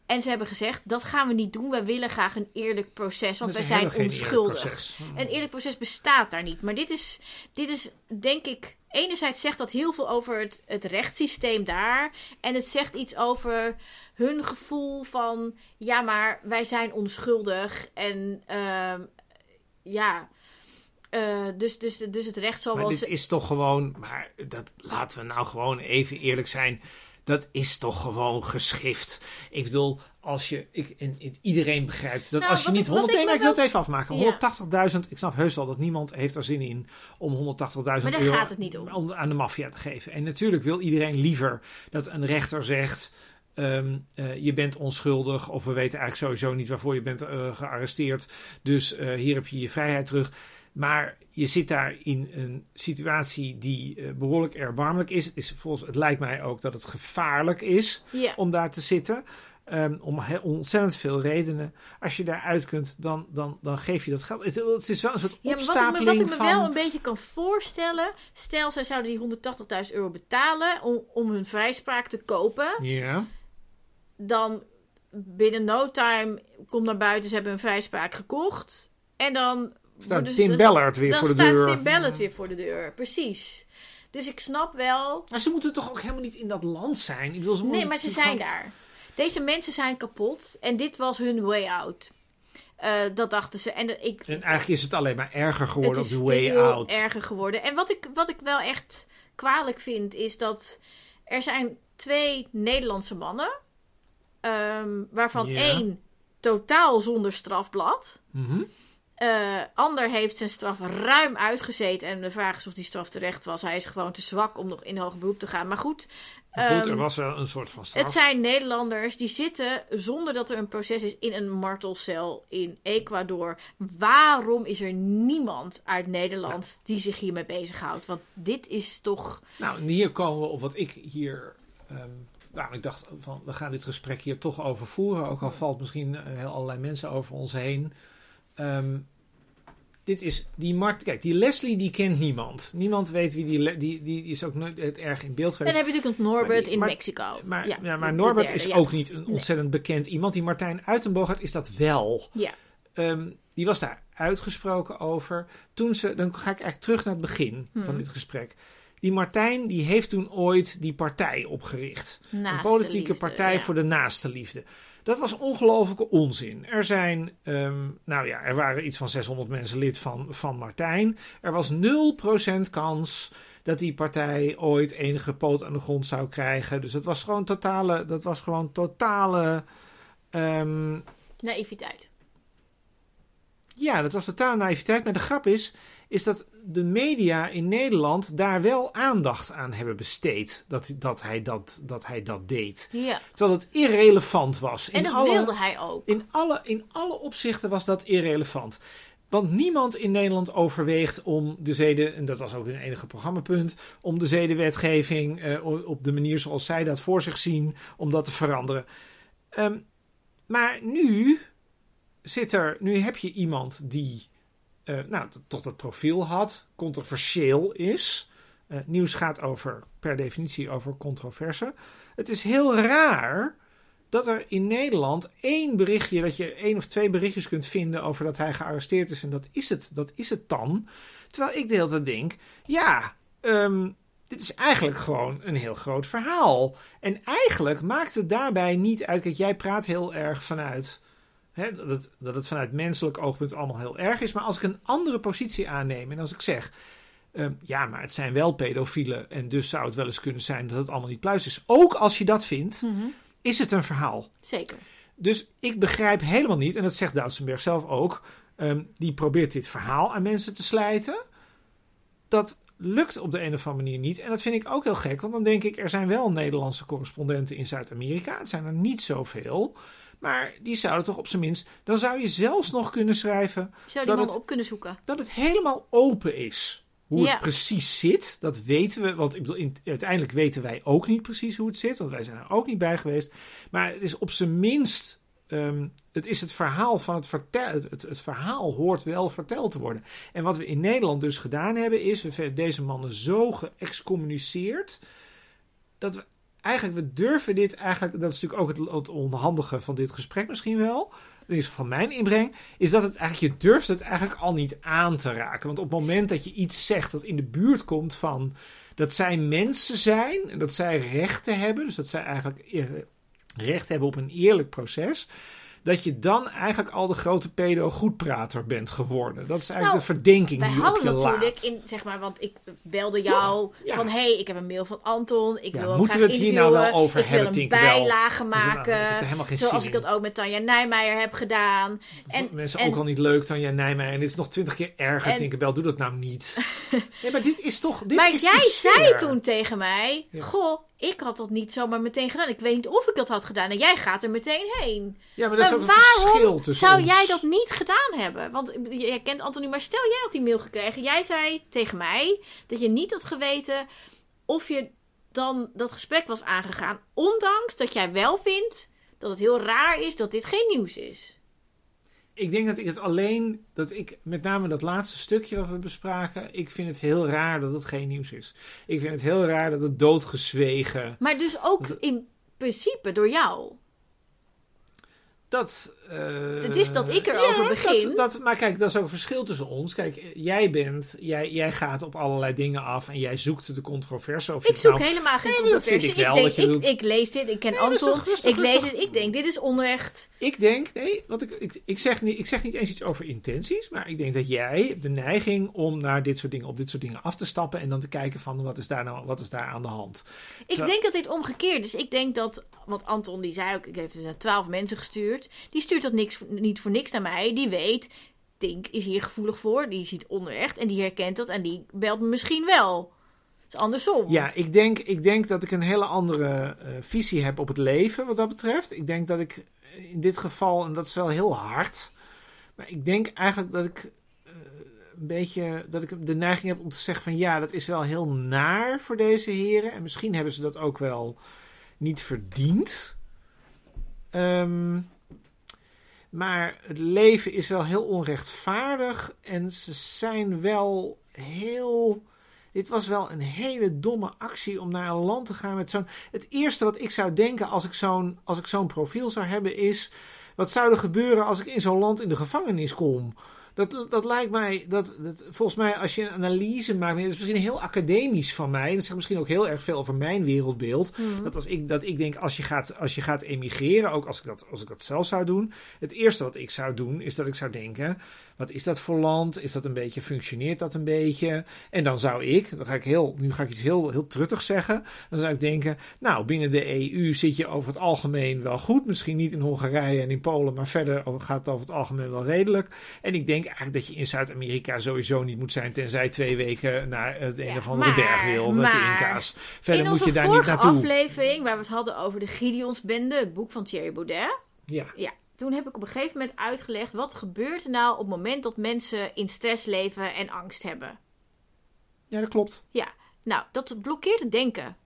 En ze hebben gezegd: dat gaan we niet doen. Wij willen graag een eerlijk proces, want wij zijn eerlijk onschuldig. Een eerlijk proces bestaat daar niet. Maar dit is, dit is denk ik. Enerzijds zegt dat heel veel over het, het rechtssysteem daar. En het zegt iets over hun gevoel van. Ja, maar wij zijn onschuldig. En ehm, ja. eh, dus, dus, dus het recht zal Maar wel. dit is toch gewoon... Maar dat, laten we nou gewoon even eerlijk zijn. Dat is toch gewoon geschift. Ik bedoel, als je... Ik, en, en iedereen begrijpt dat Nou, als je niet ik- wat 100... ik Nee, maar ik wil het even afmaken. Ja. 180.000... Ik snap heus wel dat niemand heeft er zin in om 180.000 Maar daar euro gaat het niet om. aan de maffia te geven. En natuurlijk wil iedereen liever dat een rechter zegt... ehm, eh, je bent onschuldig of we weten eigenlijk sowieso niet waarvoor je bent eh, gearresteerd. Dus eh, hier heb je je vrijheid terug. Maar je zit daar in een situatie die eh, behoorlijk erbarmelijk is. Het, is volgens, het lijkt mij ook dat het gevaarlijk is Ja. om daar te zitten. Ehm, om ontzettend veel redenen. Als je daaruit kunt, dan, dan, dan geef je dat geld. Het, het is wel een soort Ja, maar wat ik, me, opstapeling wat ik me van... wel een beetje kan voorstellen. Stel, zij zouden die 180.000 euro betalen om, om hun vrijspraak te kopen. Ja, dan binnen no time komt naar buiten, ze hebben een vrijspraak gekocht. En dan staat ze- Tim dan- Bellert weer dan voor de staat deur. Tim Bellert weer voor de deur, precies. Dus ik snap wel. Maar ze moeten toch ook helemaal niet in dat land zijn? Ik bedoel, ze Nee, maar ze zijn gewoon- daar. Deze mensen zijn kapot en dit was hun way out. Eh, dat dachten ze. En ik, En eigenlijk is het alleen maar erger geworden het op is de way veel out. erger geworden. En wat ik, wat ik wel echt kwalijk vind, is dat er zijn twee Nederlandse mannen, ehm, waarvan Ja. één totaal zonder strafblad. Mhm. Eh, ander heeft zijn straf ruim uitgezeten. En de vraag is of die straf terecht was. Hij is gewoon te zwak om nog in hoger beroep te gaan. Maar goed, Maar goed, ehm, er was wel een soort van straf. het zijn Nederlanders die zitten zonder dat er een proces is in een martelcel in Ecuador. Waarom is er niemand uit Nederland die zich hiermee bezighoudt? Want dit is toch. Nou, hier komen we op wat ik hier. ehm nou, ik dacht van, we gaan dit gesprek hier toch over voeren. Ook al valt misschien eh, heel allerlei mensen over ons heen. Ehm, dit is die Mart. Kijk, die Leslie die kent niemand. Niemand weet wie die. Die, die, die is ook nooit het erg in beeld En geweest. dan heb je natuurlijk Norbert die- in maar- Mexico. Maar, ja, maar de Norbert derde, is ja. ook niet een Nee. ontzettend bekend iemand. Die Martijn Uitenbogert is dat wel. Ja, Ehm, die was daar uitgesproken over. Toen ze, dan ga ik eigenlijk terug naar het begin van Hmm. dit gesprek. Die Martijn die heeft toen ooit die partij opgericht. een politieke liefde, partij ja. voor de naaste liefde. Dat was ongelofelijke onzin. Er zijn, ehm, nou ja, er waren iets van 600 mensen lid van, van Martijn. Er was 0% kans dat die partij ooit enige poot aan de grond zou krijgen. Dus dat was gewoon totale, dat was gewoon totale, ehm, Naïviteit. ja, dat was totale naïviteit. Maar de grap is, is dat de media in Nederland daar wel aandacht aan hebben besteed. Dat, dat, hij, dat, dat hij dat deed. Ja. Terwijl het irrelevant was. En In dat alle, wilde hij ook. In alle, in alle opzichten was dat irrelevant. Want niemand in Nederland overweegt om de zeden, en dat was ook hun enige programmapunt, om de zedenwetgeving eh, op de manier zoals zij dat voor zich zien, om dat te veranderen. Ehm, maar nu zit er, nu heb je iemand die, eh, nou, toch dat profiel had, controversieel is. Eh, nieuws gaat over, per definitie, over controverse. Het is heel raar dat er in Nederland één berichtje, dat je één of twee berichtjes kunt vinden over dat hij gearresteerd is. En dat is het, dat is het dan. Terwijl ik de hele tijd denk, ja, ehm, dit is eigenlijk gewoon een heel groot verhaal. En eigenlijk maakt het daarbij niet uit, kijk, jij praat heel erg vanuit... Dat, het, dat het vanuit menselijk oogpunt allemaal heel erg is. Maar als ik een andere positie aanneem en als ik zeg... ehm, ja, maar het zijn wel pedofielen en dus zou het wel eens kunnen zijn dat het allemaal niet pluis is. Ook als je dat vindt, Mhm. is het een verhaal. Zeker. Dus ik begrijp helemaal niet, en dat zegt Duitsenberg zelf ook, ehm, die probeert dit verhaal aan mensen te slijten. Dat lukt op de een of andere manier niet. En dat vind ik ook heel gek, want dan denk ik, er zijn wel Nederlandse correspondenten in Zuid-Amerika. Het zijn er niet zoveel. Maar die zouden toch op zijn minst, dan zou je zelfs nog kunnen schrijven Zou die Dat man het- op kunnen zoeken? dat het helemaal open is. Hoe Ja. het precies zit, dat weten we. Want ik bedoel, in- uiteindelijk weten wij ook niet precies hoe het zit. Want wij zijn er ook niet bij geweest. Maar het is op zijn minst. ehm, het is het verhaal van het vertel. Het, het, het verhaal hoort wel verteld te worden. En wat we in Nederland dus gedaan hebben, is. We hebben deze mannen zo geëxcommuniceerd. Dat we eigenlijk. We durven dit eigenlijk. Dat is natuurlijk ook het, het onhandige van dit gesprek misschien wel. Is van mijn inbreng is dat het eigenlijk, je durft het eigenlijk al niet aan te raken. Want op het moment dat je iets zegt dat in de buurt komt van dat zij mensen zijn en dat zij rechten hebben, dus dat zij eigenlijk eer- recht hebben op een eerlijk proces, dat je dan eigenlijk al de grote pedo-goedprater bent geworden. Dat is eigenlijk Nou, de verdenking die je op je natuurlijk in, zeg maar, want ik belde jou Ja. van hey, ik heb een mail van Anton, ik Ja, wil moeten we het hier nou wel over ik hebben, wil een bijlage Dus het maken, helemaal geen zoals ik dat ook met Tanja Nijmeijer heb gedaan. En, Mensen en- ook al niet leuk dan jij Nijmeijer. En dit is nog twintig keer erger, En- Tinkerbell. Doe dat nou niet. ja, maar dit is toch... Dit maar is jij zei toen tegen mij, goh, ik had dat niet zomaar meteen gedaan. Ik weet niet of ik dat had gedaan. En jij gaat er meteen heen. Ja, maar dat is Maar ook het verschil tussen zou ons. jij dat niet gedaan hebben? Want jij kent Antonie, maar stel jij had die mail gekregen. Jij zei tegen mij dat je niet had geweten of je dan dat gesprek was aangegaan. Ondanks dat jij wel vindt dat het heel raar is dat dit geen nieuws is. Ik denk dat ik het alleen, dat ik met name dat laatste stukje wat we bespraken, ik vind het heel raar dat het geen nieuws is. Ik vind het heel raar dat het doodgezwegen. Maar dus ook Dat- in principe door jou. dat. Eh, Het is dat ik erover ja, begin. Dat, dat, maar kijk, dat is ook een verschil tussen ons. Kijk, jij bent, jij, jij gaat op allerlei dingen af en jij zoekt de controverse. Of Ik het zoek nou- helemaal geen Nee, maar dat vind ik wel, denk, dat je ik, doet. ik lees dit, ik ken Nee, Anton, rustig, ik lees rustig. dit, ik denk dit is onrecht. Ik denk, nee, want ik, ik, ik, zeg niet, ik zeg niet eens iets over intenties, maar ik denk dat jij de neiging om naar dit soort dingen, op dit soort dingen af te stappen en dan te kijken van wat is daar nou, wat is daar aan de hand. Ik denk dat dit omgekeerd is. Ik denk dat, want Anton die zei ook, ik heb dus aan twaalf mensen gestuurd. Die stuurt dat niks, niet voor niks naar mij. Die weet, Tink is hier gevoelig voor. Die ziet onrecht en die herkent dat en die belt me misschien wel. Het is andersom. Ja, ik denk, ik denk dat ik een hele andere eh, visie heb op het leven wat dat betreft. Ik denk dat ik in dit geval, en dat is wel heel hard, maar ik denk eigenlijk dat ik eh, een beetje dat ik de neiging heb om te zeggen van ja, dat is wel heel naar voor deze heren. En misschien hebben ze dat ook wel niet verdiend. Ehm, maar het leven is wel heel onrechtvaardig en ze zijn wel heel. Dit was wel een hele domme actie om naar een land te gaan met zo'n. Het eerste wat ik zou denken als ik zo'n als ik zo'n profiel zou hebben is. Wat zou er gebeuren als ik in zo'n land in de gevangenis kom? Dat, dat, lijkt mij, dat, dat, volgens mij, als je een analyse maakt, dat is misschien heel academisch van mij. Dat zegt misschien ook heel erg veel over mijn wereldbeeld. Mhm. Dat, als ik, dat ik denk, als je, gaat, als je gaat emigreren, ook als ik, dat, als ik dat zelf zou doen. Het eerste wat ik zou doen, is dat ik zou denken: wat is dat voor land? Is dat een beetje, functioneert dat een beetje? En dan zou ik, dan ga ik heel, nu ga ik iets heel, heel truttigs zeggen. Dan zou ik denken: nou, binnen de EU zit je over het algemeen wel goed. Misschien niet in Hongarije en in Polen, maar verder gaat het over het algemeen wel redelijk. En ik denk eigenlijk dat je in Zuid-Amerika sowieso niet moet zijn, tenzij twee weken naar het een Ja, of andere maar- berg wil met de Inca's. Verder in moet onze je daar niet vorige naartoe. aflevering, waar we het hadden over de Gideonsbende, het boek van Thierry Baudet. Ja. Ja, toen heb ik op een gegeven moment uitgelegd wat gebeurt er nou op het moment dat mensen in stress leven en angst hebben. ja, dat klopt. Ja, nou, dat blokkeert het denken.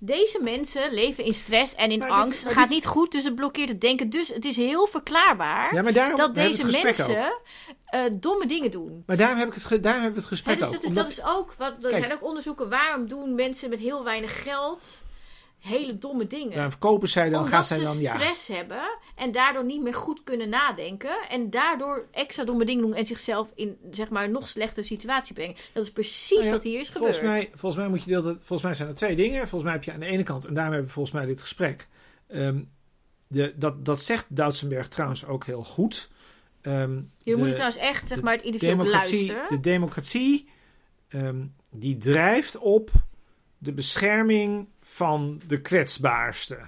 Deze mensen leven in stress en in Maar angst. Het gaat dit- niet goed, dus het blokkeert het denken. Dus het is heel verklaarbaar Ja, maar daarom dat deze mensen eh, domme dingen doen. Maar daarom heb ik het, daarom hebben we het gesprek dus ook. dat, is, Omdat- dat is ook, wat, er Kijk. zijn ook onderzoeken, waarom doen mensen met heel weinig geld hele domme dingen? daarom verkopen zij dan, Omdat gaan zij dan, ja. stress hebben en daardoor niet meer goed kunnen nadenken. En daardoor extra domme dingen doen en zichzelf in zeg maar, een nog slechtere situatie brengen. Dat is precies Nou ja, wat hier is gebeurd. Volgens mij, volgens mij moet je volgens mij zijn er twee dingen. Volgens mij heb je aan de ene kant, en daarom hebben we volgens mij dit gesprek. ehm, de, dat, dat zegt Doutsenberg trouwens ook heel goed. Ehm, Je de moet trouwens echt zeg maar, het interview luisteren. de democratie ehm, die drijft op de bescherming van de kwetsbaarste.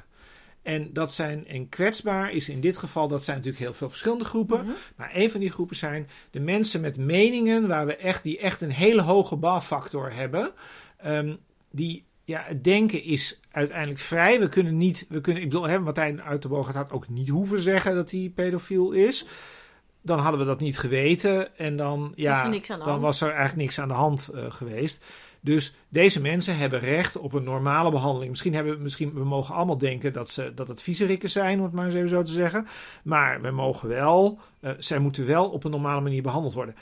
En dat zijn, en kwetsbaar is in dit geval, dat zijn natuurlijk heel veel verschillende groepen. Mhm. Maar een van die groepen zijn de mensen met meningen waar we echt, die echt een hele hoge bouwfactor hebben. Ehm, die, ja, het denken is uiteindelijk vrij. We kunnen niet, we kunnen, ik bedoel, hè, Martijn Uiterbogen had ook niet hoeven zeggen dat hij pedofiel is. Dan hadden we dat niet geweten en dan, Was ja, er dan hand. was er eigenlijk niks aan de hand eh, geweest. Dus deze mensen hebben recht op een normale behandeling. Misschien hebben misschien, we mogen allemaal denken dat, ze, dat het zijn, om het maar eens even zo te zeggen. Maar we mogen wel, eh, zij moeten wel op een normale manier behandeld worden.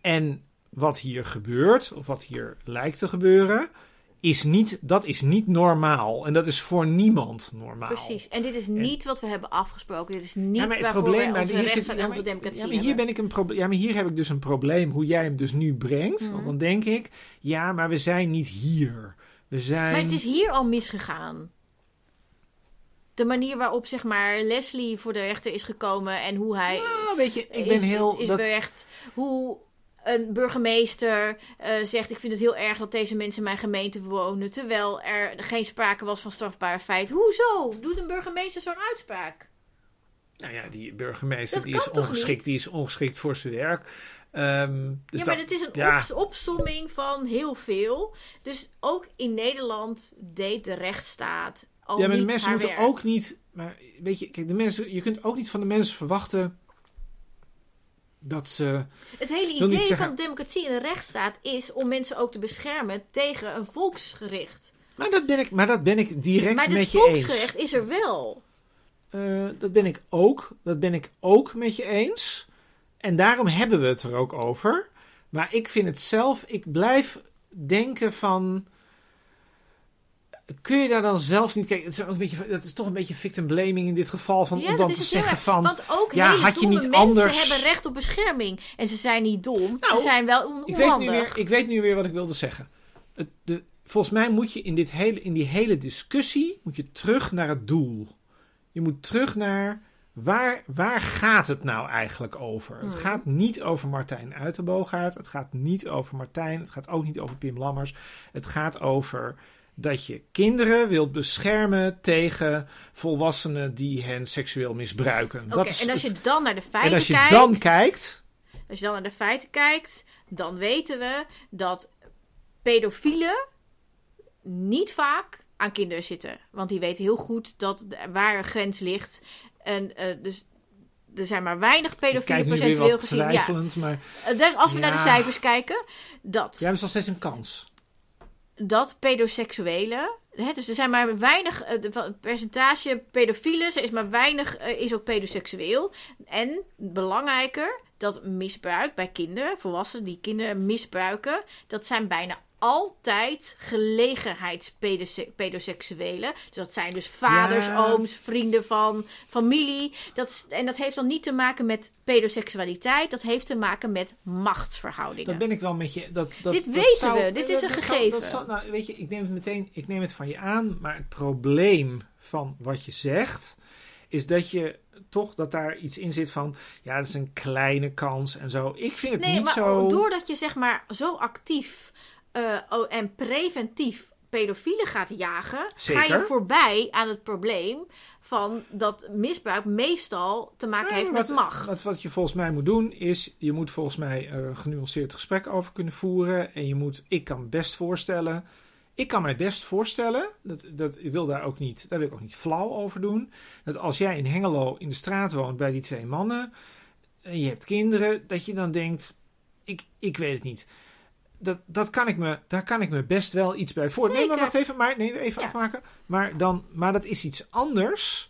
En wat hier gebeurt, of wat hier lijkt te gebeuren, is niet, dat is niet normaal. En dat is voor niemand normaal. Precies. En dit is niet wat we hebben afgesproken. Dit is niet Ja, maar het probleem, maar hier, zit, ja, maar, democratie ja, maar hier ben ik een probleem. Ja, maar hier heb ik dus een probleem hoe jij hem dus nu brengt. Mhm. Want dan denk ik, ja, maar we zijn niet hier. We zijn. Maar het is hier al misgegaan. De manier waarop zeg maar Leslie voor de rechter is gekomen en hoe hij Nou, weet je, ik is, ben heel. is dat, berecht. Hoe een burgemeester eh, zegt: Ik vind het heel erg dat deze mensen in mijn gemeente wonen. Terwijl er geen sprake was van strafbare feit. Hoezo doet een burgemeester zo'n uitspraak? nou ja, die burgemeester die is ongeschikt. Die is ongeschikt voor zijn werk. Ehm, dus ja, maar dat- het is een ja. ops- opsomming van heel veel. Dus ook in Nederland deed de rechtsstaat al ja, maar de mensen moeten werk. ook niet. Maar weet je, kijk, de mensen, je kunt ook niet van de mensen verwachten dat ze. Het hele idee zeggen- van democratie en de rechtsstaat is om mensen ook te beschermen tegen een volksgericht. Maar dat ben ik, maar dat ben ik direct maar met je eens. volksgericht is er wel. Eh, dat ben ik ook. Dat ben ik ook met je eens. En daarom hebben we het er ook over. Maar ik vind het zelf, ik blijf denken van. Kun je daar dan zelf niet kijken? Het is, ook een beetje, dat is toch een beetje victim blaming in dit geval. Van, Ja, om dat dan te heel zeggen erg. van. Want ook ja, had je niet mensen anders- hebben recht op bescherming. En ze zijn niet dom, ze Nou, zijn wel on- Ik weet, nu onhandig. weer, ik weet nu weer wat ik wilde zeggen. Het, de, volgens mij moet je in, dit hele, in die hele discussie moet je terug naar het doel. Je moet terug naar waar, waar gaat het nou eigenlijk over? Het Hmm. gaat niet over Martijn Uitenboogaard. Het gaat niet over Martijn. Het gaat ook niet over Pim Lammers. Het gaat over dat je kinderen wilt beschermen tegen volwassenen die hen seksueel misbruiken. Oké, en als je dan naar de feiten en als je kijkt... dan kijkt, Als je dan naar de feiten kijkt, dan weten we dat pedofielen niet vaak aan kinderen zitten. Want die weten heel goed dat waar een grens ligt. En eh, dus er zijn maar weinig pedofielen kijk nu weer procentueel wat gezien. Ja, maar Eh, als we naar de Ja. cijfers kijken, dat, jij hebt nog steeds een kans. Dat pedoseksuelen. Hè, dus er zijn maar weinig, eh, het percentage pedofielen, is maar weinig, eh, is ook pedoseksueel. En belangrijker, dat misbruik bij kinderen, volwassenen die kinderen misbruiken, dat zijn bijna altijd gelegenheidspedoseksuelen. Dus dat zijn dus vaders, Ja. ooms, vrienden van familie. Dat, en dat heeft dan niet te maken met pedoseksualiteit, dat heeft te maken met machtsverhoudingen. Dat ben ik wel met je. Dat, dat, Dit dat weten zou- we, dit is een gegeven. zou- nou, weet je, ik neem het meteen, ik neem het van je aan, maar het probleem van wat je zegt is dat je toch dat daar iets in zit van, ja, dat is een kleine kans en zo. Ik vind het Nee, niet maar zo. doordat je zeg maar zo actief eh, oh, en preventief pedofielen gaat jagen, ga je voorbij aan het probleem van dat misbruik meestal te maken Nee, heeft wat, met macht. Wat, wat je volgens mij moet doen is, je moet volgens mij een genuanceerd gesprek over kunnen voeren. En je moet, ik kan me best voorstellen, ik kan mij best voorstellen, dat, dat, ik wil daar ook niet, daar wil ik ook niet flauw over doen. Dat als jij in Hengelo in de straat woont bij die twee mannen, en je hebt kinderen, dat je dan denkt, ik, ik weet het niet. Dat, dat kan ik me, daar kan ik me best wel iets bij voor. Nee, maar Zeker. wacht even, maar nee, even Ja. afmaken. Maar, dan, maar dat is iets anders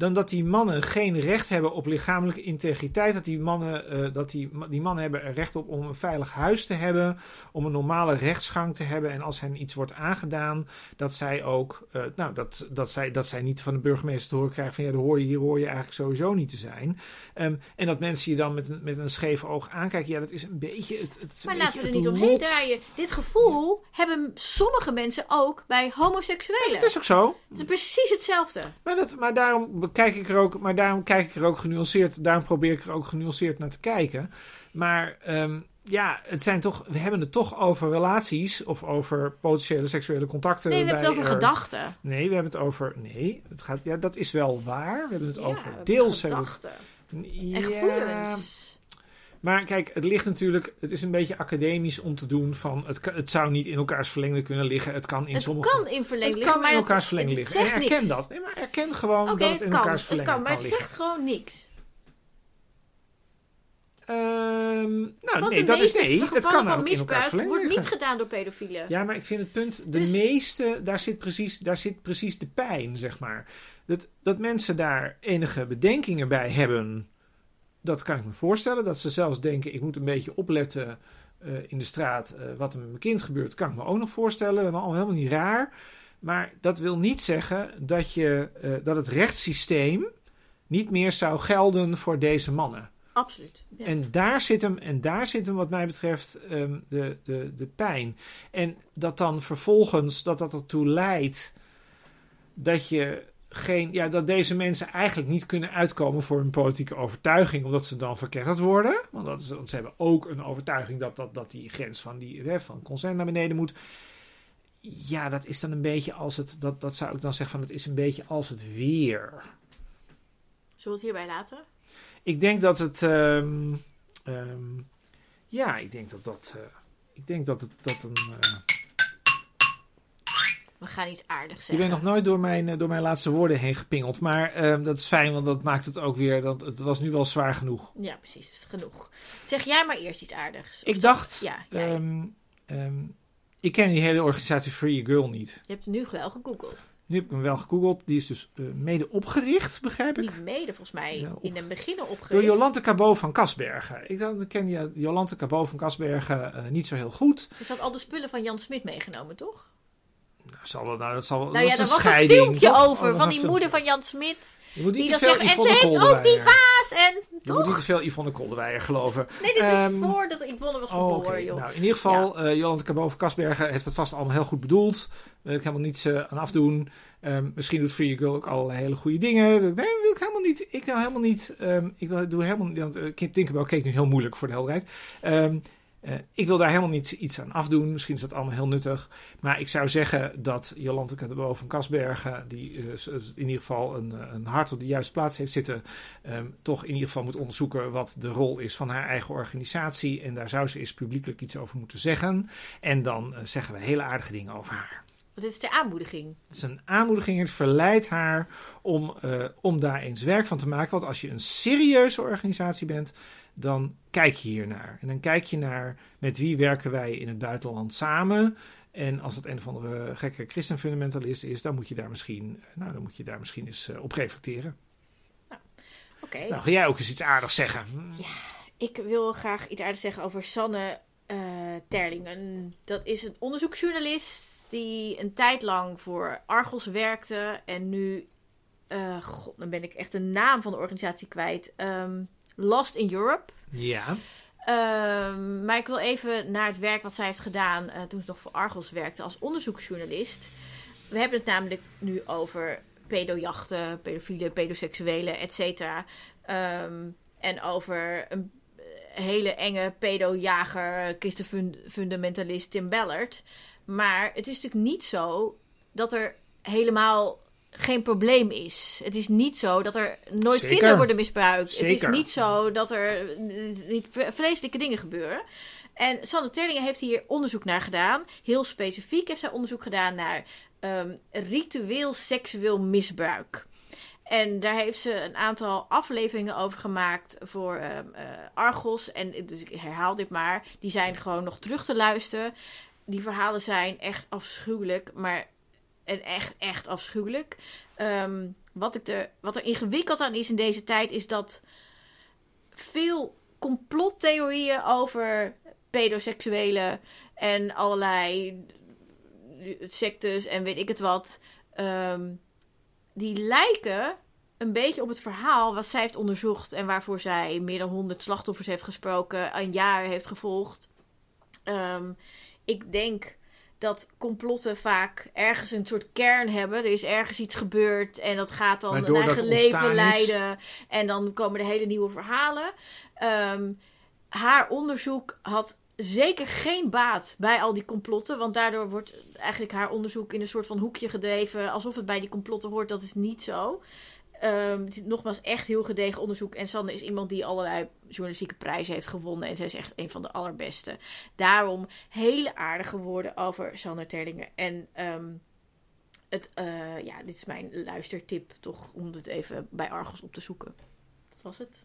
dan dat die mannen geen recht hebben op lichamelijke integriteit. Dat die mannen, eh, dat die, die mannen hebben er recht op om een veilig huis te hebben, om een normale rechtsgang te hebben. En als hen iets wordt aangedaan, dat zij ook, eh, nou, dat, dat, zij, dat zij niet van de burgemeester te horen krijgen van ja, daar hoor je, hier hoor je eigenlijk sowieso niet te zijn. Ehm, en dat mensen je dan met een, met een scheef oog aankijken, ja, dat is een beetje het, het maar laten we er niet omheen lot. draaien. Dit gevoel hebben sommige mensen ook bij homoseksuelen. Het is ook zo. Het is precies hetzelfde. Maar, dat, maar, daarom kijk ik er ook, maar daarom kijk ik er ook genuanceerd. Daarom probeer ik er ook genuanceerd naar te kijken. Maar ehm, ja, het zijn toch, we hebben het toch over relaties of over potentiële seksuele contacten. Nee, we hebben het over er- gedachten. Nee, we hebben het over. Nee, het gaat, ja, dat is wel waar. We hebben het Ja, over. Deels gedachten het. en Ja, gevoelens. Maar kijk, het ligt natuurlijk. Het is een beetje academisch om te doen van. Het, het zou niet in elkaars verlengde kunnen liggen. Het kan in Het sommige. kan in verlenging het kan in elkaars verlengde liggen. En erken niks. dat. Nee, maar erken gewoon dat het het in kan. elkaars verlengde kan, maar het zegt gewoon niks. Ehm, nou, Want nee, dat is nee. Het kan van ook in elkaars misbruik verlengde wordt niet gedaan door pedofielen. Ja, maar ik vind het punt, de Dus- meeste, daar zit, precies, daar zit precies de pijn, zeg maar. Dat, dat mensen daar enige bedenkingen bij hebben, dat kan ik me voorstellen. Dat ze zelfs denken, ik moet een beetje opletten eh, in de straat eh, wat er met mijn kind gebeurt, kan ik me ook nog voorstellen. Dat is allemaal helemaal niet raar. Maar dat wil niet zeggen dat, je, eh, dat het rechtssysteem niet meer zou gelden voor deze mannen. Absoluut. Ja. En daar zit hem, en daar zit hem wat mij betreft ehm, de, de, de pijn. En dat dan vervolgens dat dat ertoe leidt dat je geen, ja, dat deze mensen eigenlijk niet kunnen uitkomen voor hun politieke overtuiging, omdat ze dan verketterd worden. Want, dat is, want ze hebben ook een overtuiging dat, dat, dat die grens van, die, hè, van consent naar beneden moet. Ja, dat is dan een beetje als het, dat, dat zou ik dan zeggen van, het is een beetje als het weer. Zullen we het hierbij laten? Ik denk dat het. ehm, ehm, ja, ik denk dat dat. eh, ik denk dat het dat een. eh, We gaan iets aardigs je zeggen. bent nog nooit door mijn, eh, door mijn laatste woorden heen gepingeld. Maar ehm, dat is fijn, want dat maakt het ook weer. Dat, het was nu wel zwaar genoeg. Ja, precies. Genoeg. Zeg jij maar eerst iets aardigs. Ik dacht. Ja, jij. ehm, ehm, ik ken die hele organisatie Free Girl niet. je hebt nu wel gegoogeld. Nu heb ik hem wel gegoogeld. Die is dus eh, mede opgericht, begrijp ik. Niet mede, volgens mij, Ja, op- in het begin Door opgericht. Jolante Cabot van Kasbergen. Ik dacht, ken die, Jolante Cabot van Kasbergen eh, niet zo heel goed. Er zat al de spullen van Jan Smit meegenomen, toch? Nou, zal, nou, dat zal, Nou dat ja, is er was een filmpje toch? Oh, over was van die moeder van Jan Smit. Je moet niet Die te veel zegt, en ze heeft ook die vaas en... Je moet Toch? niet te veel Yvonne Kolderweijer geloven. Nee, dit is Ehm, voordat Yvonne was Oh, geboren, joh. Nou, in ieder geval, eh Jolante Caboven Kasbergen heeft het vast allemaal heel goed bedoeld. Daar wil ik helemaal niets eh, aan afdoen. Ehm, misschien doet Free Girl ook allerlei hele goede dingen. Nee, wil ik helemaal niet. Ik wil helemaal niet. ehm, ik wil, doe helemaal niet. Want uh, Tinkerbell keek nu heel moeilijk voor de helderheid. Eh, ik wil daar helemaal niet iets aan afdoen. Misschien is dat allemaal heel nuttig. Maar ik zou zeggen dat Jolante Caboven van Kasbergen, die eh, in ieder geval een, eh, een hart op de juiste plaats heeft zitten, ehm, toch in ieder geval moet onderzoeken wat de rol is van haar eigen organisatie. En daar zou ze eens publiekelijk iets over moeten zeggen. En dan zeggen we hele aardige dingen over haar. Dit is de aanmoediging. Het is een aanmoediging. Het verleidt haar om, om daar eens werk van te maken. Want als je een serieuze organisatie bent, dan kijk je hier naar. En dan kijk je naar met wie werken wij in het buitenland samen. En als het een of andere gekke christenfundamentalist is, dan moet je daar misschien, nou, dan moet je daar misschien eens eh, op reflecteren. Oké. Nou, ga jij ook eens iets aardigs zeggen? Ik wil graag iets aardigs zeggen over Sanne eh, Terlingen. Dat is een onderzoeksjournalist die een tijd lang voor Argos werkte. En nu, eh, god, dan ben ik echt de naam van de organisatie kwijt. Ehm, Lost in Europe. Ja. Ehm, maar ik wil even naar het werk wat zij heeft gedaan eh, toen ze nog voor Argos werkte als onderzoeksjournalist. We hebben het namelijk nu over pedojachten, pedofielen, pedoseksuelen, et cetera. Ehm, en over een hele enge pedojager, christenfundamentalist Tim Ballard. Maar het is natuurlijk niet zo dat er helemaal geen probleem is. Het is niet zo dat er nooit Zeker. kinderen worden misbruikt. Het is niet zo dat er niet vre- vreselijke dingen gebeuren. En Sanne Terlingen heeft hier onderzoek naar gedaan. Heel specifiek heeft zij onderzoek gedaan naar ehm, ritueel seksueel misbruik. En daar heeft ze een aantal afleveringen over gemaakt voor eh, Argos. En dus ik herhaal dit maar. Die zijn gewoon nog terug te luisteren. Die verhalen zijn echt afschuwelijk. Maar en echt, echt afschuwelijk. Ehm, wat, ik er, wat er ingewikkeld aan is in deze tijd, is dat veel complottheorieën over pedoseksuelen en allerlei sectes en weet ik het wat, ehm, die lijken een beetje op het verhaal wat zij heeft onderzocht en waarvoor zij meer dan 100 slachtoffers heeft gesproken, een jaar heeft gevolgd. Ehm, ik denk dat complotten vaak ergens een soort kern hebben. Er is ergens iets gebeurd en dat gaat dan een eigen leven is. leiden. En dan komen er hele nieuwe verhalen. Ehm, haar onderzoek had zeker geen baat bij al die complotten. Want daardoor wordt eigenlijk haar onderzoek in een soort van hoekje gedreven. Alsof het bij die complotten hoort. Dat is niet zo. Is nogmaals echt heel gedegen onderzoek. En Sanne is iemand die allerlei journalistieke prijzen heeft gewonnen. En zij is echt een van de allerbeste. Daarom hele aardige woorden over Sanne Terlingen. En ehm, het, eh, ja, dit is mijn luistertip toch om het even bij Argos op te zoeken. Dat was het.